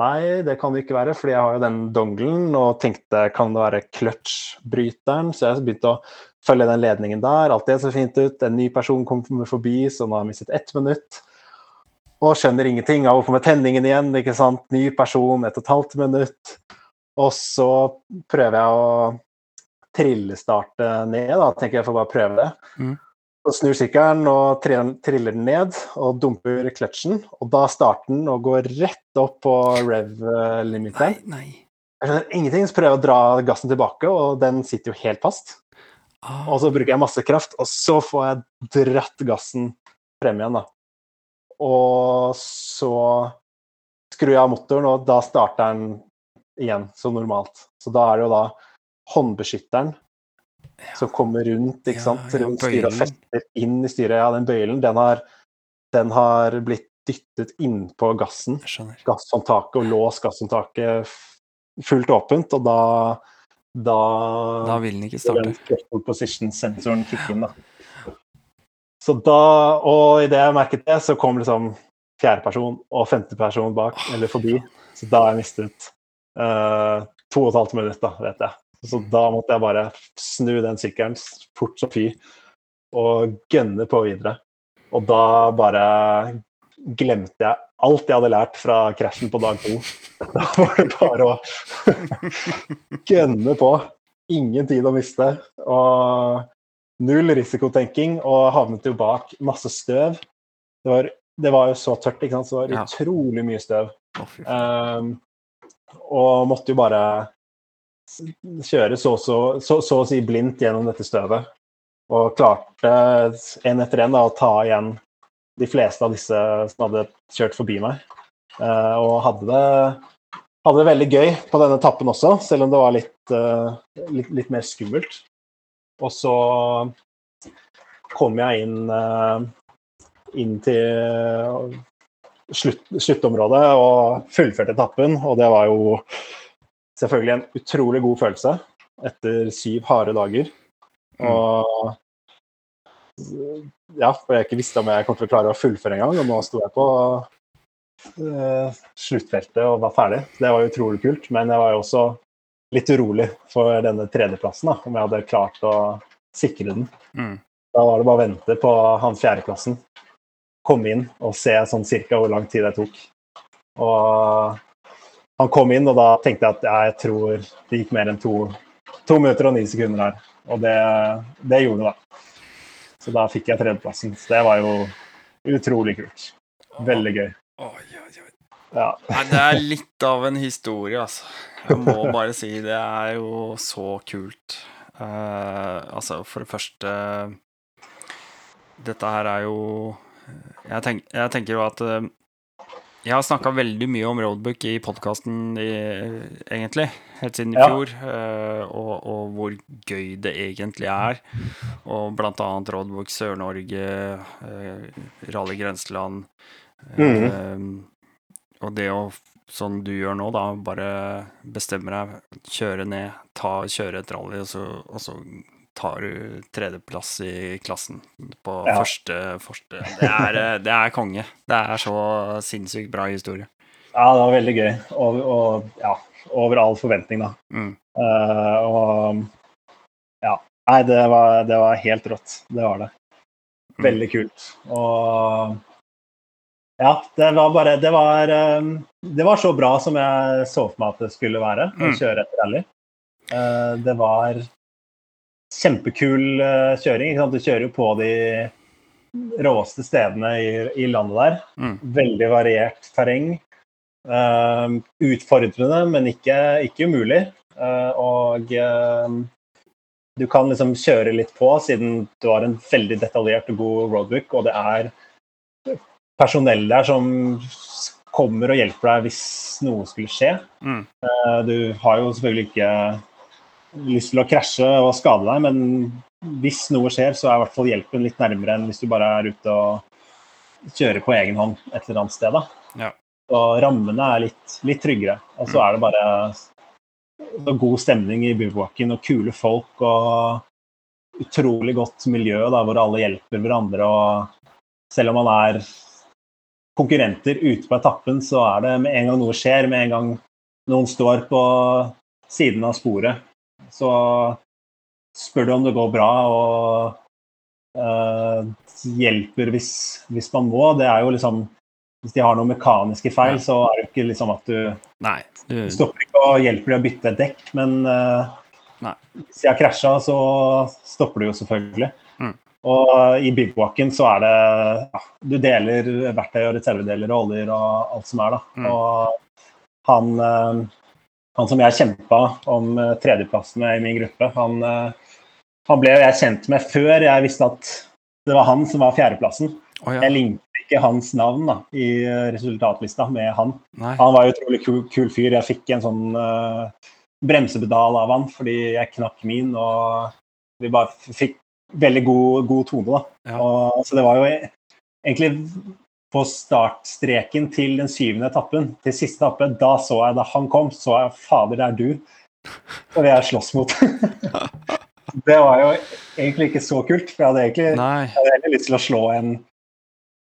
Nei, det kan det ikke være, fordi jeg har jo den dongelen og tenkte kan det være clutch-bryteren? Så jeg begynte å følge den ledningen der. Alt det så fint ut. En ny person kommer forbi, så nå har jeg mistet ett minutt. Og skjønner ingenting. Av på med tenningen igjen, ikke sant. Ny person, ett og et halvt minutt. Og så prøver jeg å trillestarte ned, da. Tenker jeg får bare prøve det. Mm. Og snur sykkelen og triller den ned og dumper kløtsjen. Og da starter den og går rett opp på Nei, rev-limiteren. nei. Jeg skjønner ingenting, så prøver jeg å dra gassen tilbake, og den sitter jo helt fast. Ah. Og så bruker jeg masse kraft, og så får jeg dratt gassen frem igjen, da. Og så skrur jeg av motoren, og da starter den igjen som normalt. Så da er det jo da håndbeskytteren som kommer rundt, ikke Ja, sant, ja, styret og fester inn i styret. Ja, den bøylen, den har, den har blitt dyttet innpå gassen gasshåndtaket og lås gasshåndtaket fullt åpent, og da da, Da vil den ikke starte. den position-sensoren inn. da. Så da, og idet jeg merket det, så kom liksom fjerdeperson og femteperson bak, eller forbi. Så da har jeg mistet uh, to og et halvt minutt, da, vet jeg. Så da måtte jeg bare snu den sykkelen fort som fy og gønne på videre. Og da bare glemte jeg alt jeg hadde lært fra krasjen på dag to. [laughs] Da var det bare å [laughs] gønne på. Ingen tid å miste. Og null risikotenking, og havnet jo bak masse støv. Det var, det var jo så tørt, ikke sant? så det var utrolig mye støv. Ehm, og måtte jo bare kjøre så, så, så, så å si blindt gjennom dette støvet. Og klarte en etter en da, å ta igjen de fleste av disse som hadde kjørt forbi meg. Uh, og hadde det, hadde det veldig gøy på denne etappen også, selv om det var litt, uh, litt, litt mer skummelt. Og så kom jeg inn, uh, inn til slutt, sluttområdet og fullførte etappen, og det var jo selvfølgelig en utrolig god følelse etter syv harde dager. Og ja, for jeg ikke visste om jeg kom til å klare å fullføre engang, og nå sto jeg på uh, sluttfeltet og var ferdig. Det var utrolig kult, men jeg var jo også litt urolig for denne tredjeplassen, da, om jeg hadde klart å sikre den. Mm. Da var det bare å vente på han fjerdeplassen, Komme inn og se sånn cirka hvor lang tid det tok. Og han kom inn, og da tenkte jeg at ja, jeg tror det gikk mer enn to, to minutter og ni sekunder her. Og det, det gjorde det, da. Så da fikk jeg tredjeplassen. Så det var jo utrolig kult. Veldig gøy. Oi, oi, oi. Ja. Nei, det er litt av en historie, altså. Jeg må [laughs] bare si det er jo så kult. Uh, altså, for det første Dette her er jo Jeg, tenk, jeg tenker jo at uh, jeg har snakka veldig mye om roadbook i podkasten egentlig, helt siden i fjor. Ja. og, og, hvor gøy det egentlig er. Og blant annet roadbook Sør-Norge, uh, Rally Grenseland. Mm. og det å, sånn du gjør nå, da, bare bestemme deg, kjøre ned, ta, kjøre et rally, og så, og så tar du tredjeplass i klassen på ja. første, første. Det, er, det er konge. Det er så sinnssykt bra historie. Ja, det var veldig gøy. Og, og ja, over all forventning, da. Mm. Uh, og ja. Nei, det var, det var, helt rått. Det var det. Mm. Veldig kult. Og ja, det var bare Det var, um, det var så bra som jeg så for meg at det skulle være å mm. kjøre et rally. Uh, det var kjempekul uh, kjøring. Du kjører jo på de råeste stedene i, i landet der. Mm. Veldig variert terreng. Uh, utfordrende, men ikke, ikke umulig. Uh, og du kan liksom kjøre litt på, siden du har en veldig detaljert og god roadbook, og det er personell der som kommer og hjelper deg hvis noe skulle skje. Mm. Du har jo selvfølgelig ikke lyst til å krasje og skade deg, men hvis noe skjer, så er i hvert fall hjelpen litt nærmere enn hvis du bare er ute og kjører på egen hånd et eller annet sted. Da. Ja. Og rammene er litt, litt tryggere. Og så er det bare god stemning i bivouaken og kule folk og utrolig godt miljø da, hvor alle hjelper hverandre. og Selv om man er konkurrenter ute på etappen, så er det med en gang noe skjer, med en gang noen står på siden av sporet, så spør du om det går bra, og uh, hjelper hvis, hvis, man må. Det er jo liksom Hvis de har noen mekaniske feil, så er det ikke liksom at du, Nei, du... stopper ikke og hjelper dem å bytte et dekk, men uh, hvis de har krasja, så stopper du jo selvfølgelig. Mm. Og i bivouaken så er det ja, Du deler verktøy og reservedeler og oljer og alt som er, da. Mm. Og han han som jeg kjempa om uh, tredjeplassene i min gruppe, han, uh, han, ble jeg kjent med før jeg visste at det var han som var fjerdeplassen. Oh, ja. Jeg linket ikke hans navn da, i uh, resultatlista med han. Nei. Han var utrolig kul, kul, fyr. Jeg fikk en sånn bremsepedal av han fordi jeg knakk min, og vi bare fikk veldig god, god tone. da. Ja. Og, så det var jo egentlig på startstreken til den syvende etappen, til siste etappe, da så jeg da han kom, så jeg fader, det er du. Og det jeg slåss mot. [laughs] det var jo egentlig ikke så kult, for jeg hadde egentlig jeg hadde heller lyst til å slå en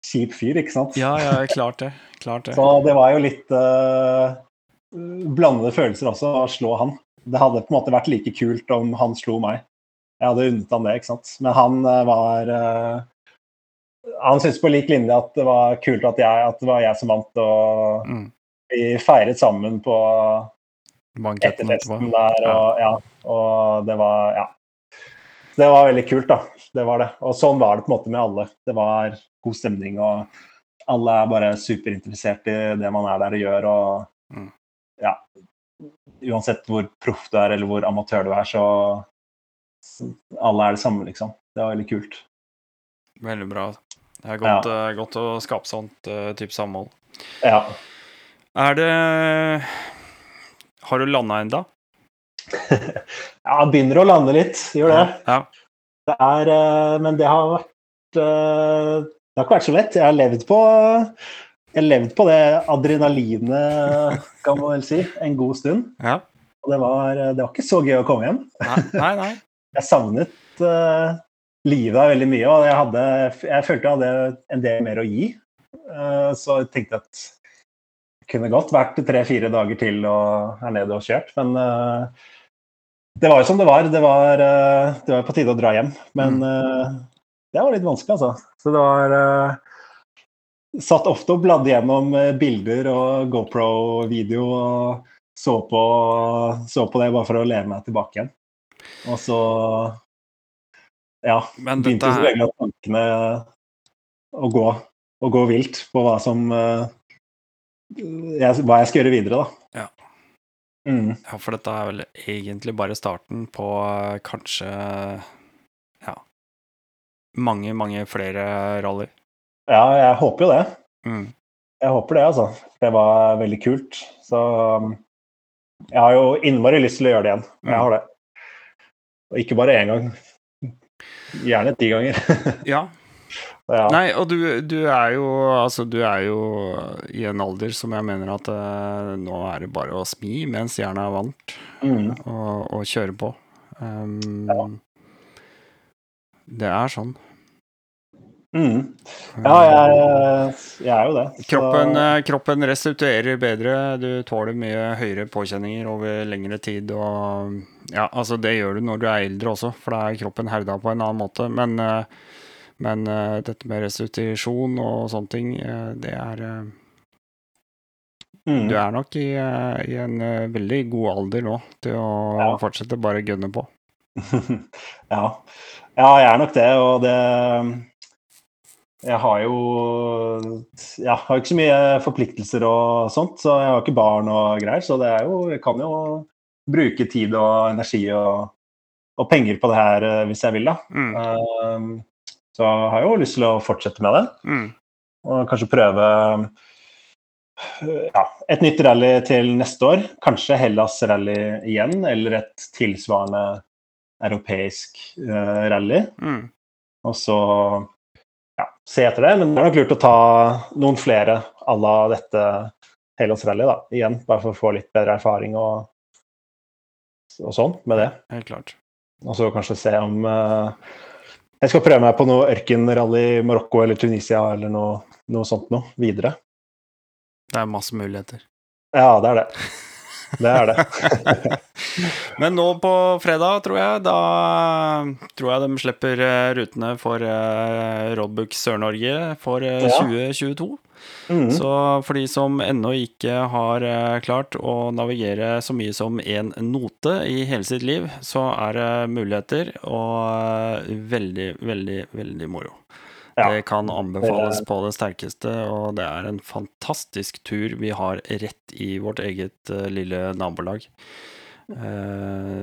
kjip fyr, ikke sant? Ja, ja, klart det. Klart det. Så det var jo litt uh, blandede følelser også, å slå han. Det hadde på en måte vært like kult om han slo meg. Jeg hadde unnet han det, ikke sant. Men han uh, var uh, han syntes på lik linje at det var kult at, jeg, at det var jeg som vant, og mm. vi feiret sammen på etterfesten der, og, ja, og det var Ja. Det var veldig kult, da. Det var det. Og sånn var det på en måte med alle. Det var god stemning, og alle er bare superinteressert i det man er der og gjør, og mm. ja Uansett hvor proff du er, eller hvor amatør du er, så, så alle er det samme, liksom. Det var veldig kult. Veldig bra. Det er godt, ja. uh, godt å skape sånt uh, type samhold. Ja. Er det Har du landa ennå? [laughs] ja, begynner å lande litt. Gjør det. Ja. Det er uh, Men det har vært Det har ikke vært så lett. Jeg har levd på jeg levd på det adrenalinet, kan man vel si, en god stund. Ja. Og det var, det var ikke så gøy å komme hjem. Nei, nei, nei. [laughs] Jeg savnet livet er veldig mye, og jeg, hadde, jeg følte jeg hadde en del mer å gi. Uh, så jeg tenkte at det kunne godt vært tre-fire dager til og her nede og kjørt, men uh, det var jo som det var. Det var, uh, det var på tide å dra hjem. Men uh, det var litt vanskelig, altså. Så det var Satt ofte og bladde gjennom bilder og GoPro-video og så på, så på, det bare for å leve meg tilbake igjen. Og så ja, Men begynte dette selvfølgelig at tankene å gå, å gå vilt på hva som jeg, hva jeg skal gjøre videre, da. Ja. Mm. Ja, for dette er vel egentlig bare starten på eh, kanskje ja, mange, mange flere rally. Ja, jeg håper jo det. Mm. Jeg håper det, altså. Det var veldig kult. Så um, jeg har jo innmari lyst til å gjøre det igjen. Jeg har det. Og ikke bare én gang. Gjerne ti ganger. [laughs] Ja. ja. Nei, og du, du er jo Altså, du er jo i en alder som jeg mener at eh, nå er det bare å smi mens jernet er varmt, Mm. og, og kjøre på. Um, Ja. Det er sånn. Mm. Ja, jeg, jeg er jo det. Så- Kroppen, eh, kroppen restituerer bedre, du tåler mye høyere påkjenninger over lengre tid. Og ja, altså det gjør du når du er eldre også, for da er kroppen herda på en annen måte. Men, eh, men eh, dette med restitusjon og sånne ting, eh, det er mm. Du er nok i, i en veldig god alder nå til å Ja. fortsette bare gønne på. [laughs] ja. ja, jeg er nok det, og det Jeg har jo Jeg har ikke så mye forpliktelser og sånt, så jeg har ikke barn og greier, så det er jo Jeg kan jo bruke tid og energi og, og penger på det her eh, hvis jeg vil, da. Mm. Uh, så jeg jo lyst til å fortsette med det, Mm. og kanskje prøve ja, et nytt rally til neste år. Kanskje Hellas rally igjen, eller et tilsvarende europeisk uh, rally. Mm. Og så ja, se etter det. Men det er nok lurt å ta noen flere à la dette Hellas rally da, igjen. Bare for å få litt bedre erfaring og, og sånn med det. Helt klart. Og så kanskje se om eh, Jeg skal prøve meg på noe ørkenrally i Marokko eller Tunisia eller noe, noe sånt noe videre. Det er masse muligheter. Ja, det er det. Det er det. [laughs] Men nå på fredag, tror jeg, da tror jeg de slipper eh, rutene for Robux Roadbook Sør-Norge for eh, Ja. 2022. Mm. Så for de som ennå ikke har eh, klart å navigere så mye som én note i hele sitt liv, så er det muligheter, og eh, veldig, veldig, veldig moro. Ja. Det kan anbefales på det sterkeste, og det er en fantastisk tur vi har rett i vårt eget eh, lille nabolag.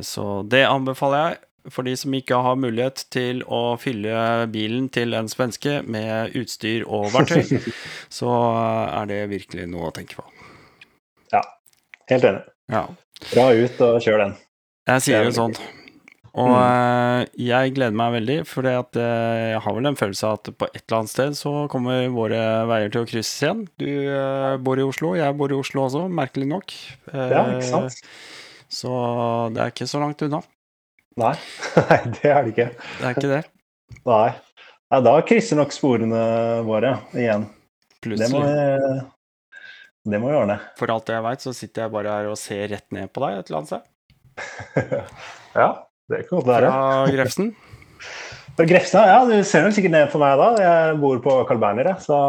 Så det anbefaler jeg. For de som ikke har mulighet til å fylle bilen til en svenske med utstyr og verktøy, [laughs] så er det virkelig noe å tenke på. Ja, Helt enig. Ja. Dra ut og kjør den. Jeg sier er sånn. Og mm. jeg gleder meg veldig, for jeg har vel en følelse av at på et eller annet sted så kommer våre veier til å krysses igjen. Du eh, bor i Oslo, jeg bor i Oslo også, merkelig nok. Eh, Ja, ikke sant? Så det er ikke så langt unna. Nei. [laughs] Nei, det er det ikke. Det er ikke det. Nei. Nei, da krysser nok sporene våre igjen. Det må, Plutselig. vi, det må vi ordne. For alt jeg veit, så sitter jeg bare her og ser rett ned på deg et eller annet sted. [laughs] ja, det kan godt være. Fra Grefsen. [laughs] Fra Grefsen, ja, du ser nok sikkert ned på meg da. Jeg bor på Carl Berner, jeg, så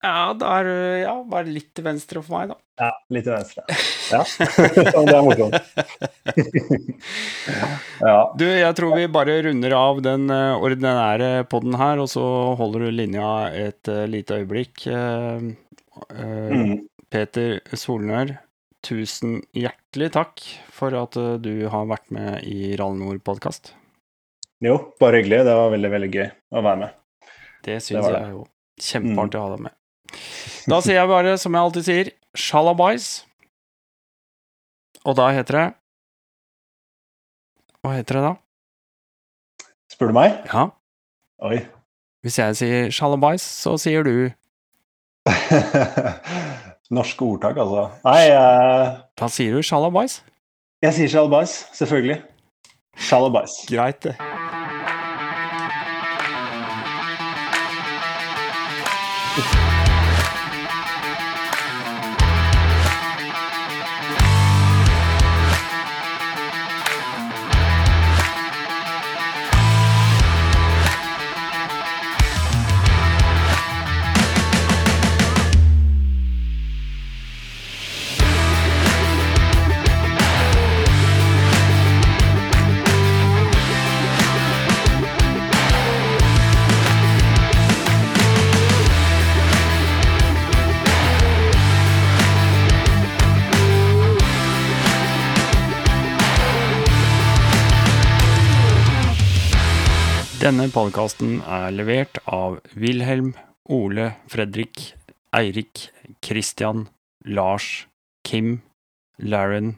Ja, da er ja, bare litt til venstre for meg, da. ja, litt til venstre. Ja, [laughs] Sånn, det er morsomt. [laughs] ja. Du, jeg tror vi bare runder av den eh, ordinære podden her, og så holder du linja et eh, lite øyeblikk. Eh, Mm. Peter Solnør, tusen hjertelig takk for at du har vært med i Rallnord-podkast. Jo, bare hyggelig. Det var veldig, veldig gøy å være med. Det syns jeg jo. Kjempeartig å ha deg med. Da sier jeg bare, som jeg alltid sier, sjalabais. Og da heter det Hva heter det da? Spør du meg? Ja, Oi. hvis jeg sier sjalabais, så sier du [laughs] Norske ordtak, altså. Nei, jeg, Da sier du sjalabais. jeg sier sjalabais. Selvfølgelig. Sjalabais. Greit, det. Denne podkasten er levert av Wilhelm, Ole, Fredrik, Eirik, Christian, Lars, Kim, Laren,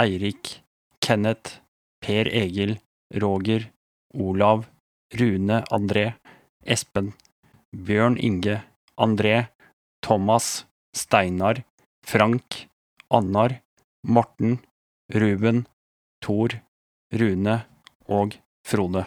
Eirik, Kenneth, Per Egil, Roger, Olav, Rune André, Espen, Bjørn Inge, André, Thomas, Steinar, Frank, Annar, Morten, Ruben, Tor, Rune og Frode.